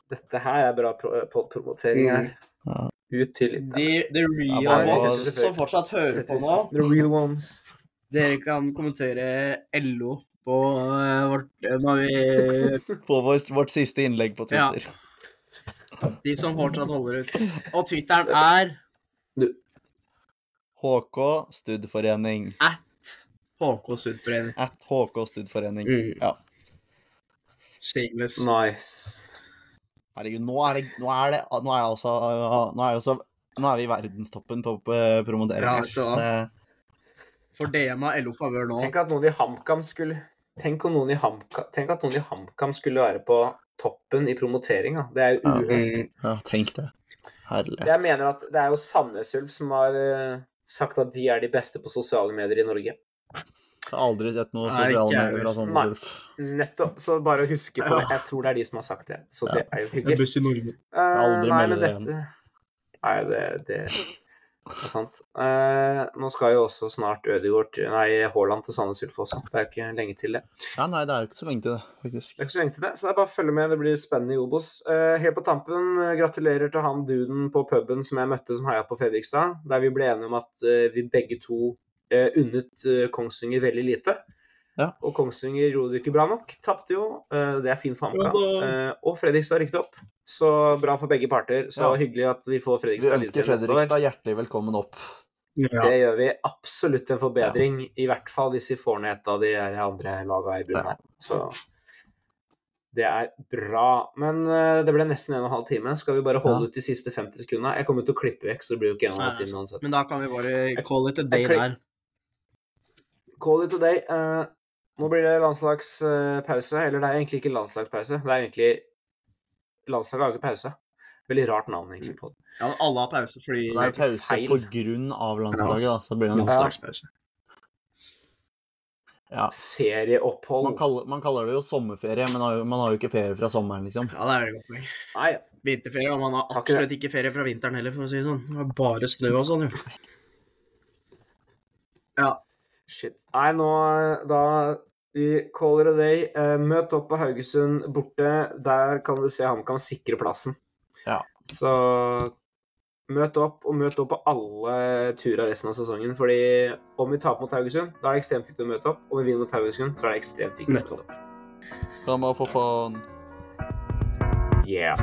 Dette her er bra pro podpromotering her. Ja. Ut til lytterne. The real Ja, ones som fortsatt hører på nå, The real ones. dere kan kommentere LO på uh, vårt når vi, På vårt, vårt siste innlegg på Ja. Twitter. De som fortsatt holder ut. Og Twitteren er HK Studforening. at HK Studforening. At HK Studforening. Mm. Ja. Shameless. Nice. Herregud, nå er det, nå er det, nå er det altså Nå er, det altså, nå er vi i verdenstoppen på, på promotering. Ja, hva? Det- For DM av LO Favør nå. Tenk at noen i HamKam skulle Tenk om noen i HamKam Tenk at noen i HamKam skulle være på toppen i promoteringa. Det er jo Ja. uhørt. Mm. Ja, tenk det. Herlighet. Jeg mener at det er jo Sandnes Ulf som har eh, sagt at de er de beste på sosiale medier i Norge. Jeg har aldri sett noe sosiale medier fra sånne Nei. Ulf. Nettopp. Så bare å huske på det. Jeg tror det er de som har sagt det. Så det er jo hyggelig. Buss i Norge. Skal aldri nei, melde det igjen. Nei, det, det er sant. Eh, nå skal jo også snart Ødegaard Nei, Haaland til Sandnes Ulf også. Det er jo ikke lenge til det. Ja, nei, det er jo ikke så lenge til det, faktisk. Det er ikke så lenge til det, så det er bare å følge med. Det blir spennende i Obos. Eh, helt på tampen, eh, gratulerer til han duden på puben som jeg møtte som heia på Fredrikstad, der vi ble enige om at eh, vi begge to eh, unnet eh, Kongsvinger veldig lite. Ja. Og Kongsvinger gjorde det ikke bra nok. Tapte jo. Eh, det er fint for Ja, HamKam. da. Eh, og Fredrikstad rykket opp. Så bra for begge parter. Så Ja. hyggelig at vi får Vi Fredrikstad ønsker videre. Fredrikstad hjertelig velkommen opp. Ja. Det gjør vi absolutt en forbedring, i hvert fall hvis vi får ned et av de andre laga i bunnen her. Så det er bra. Men eh, det ble nesten en og en halv time. Skal vi bare holde Ja. ut de siste 50 sekundene? Jeg kommer til å klippe vekk, så det blir jo ikke en og en halv time uansett. Men da kan vi bare call it a day der. Call it a day. Uh, nå blir det landslagspause. Eller det er egentlig ikke landslagspause. Det er egentlig Landslaget har ikke pause. Veldig rart navn, egentlig. på det. Ja, men alle har pause fordi Det er pause feil. på grunn av landslaget, da. Så blir det en landslagspause. Ja. Serieopphold. Man kaller, man kaller det jo sommerferie, men har man har jo ikke ferie fra sommeren, liksom. Ja, det er veldig godt poeng. Nei, Vinterferie, og man har absolutt ikke ferie fra vinteren heller, for å si det sånn. Det er bare snø og sånn, jo. Ja. Shit. Nei, nå da Vi caller it a day. Eh, møt opp på Haugesund borte. Der kan du se HamKam sikre plassen. Ja. Så Møt opp, og møt opp på alle turer resten av sesongen. Fordi om vi taper mot Haugesund, da er det ekstremt viktig å møte opp. Om vi vinner mot Haugesund, så er det ekstremt viktig å møte opp. Og for faen. Yeah.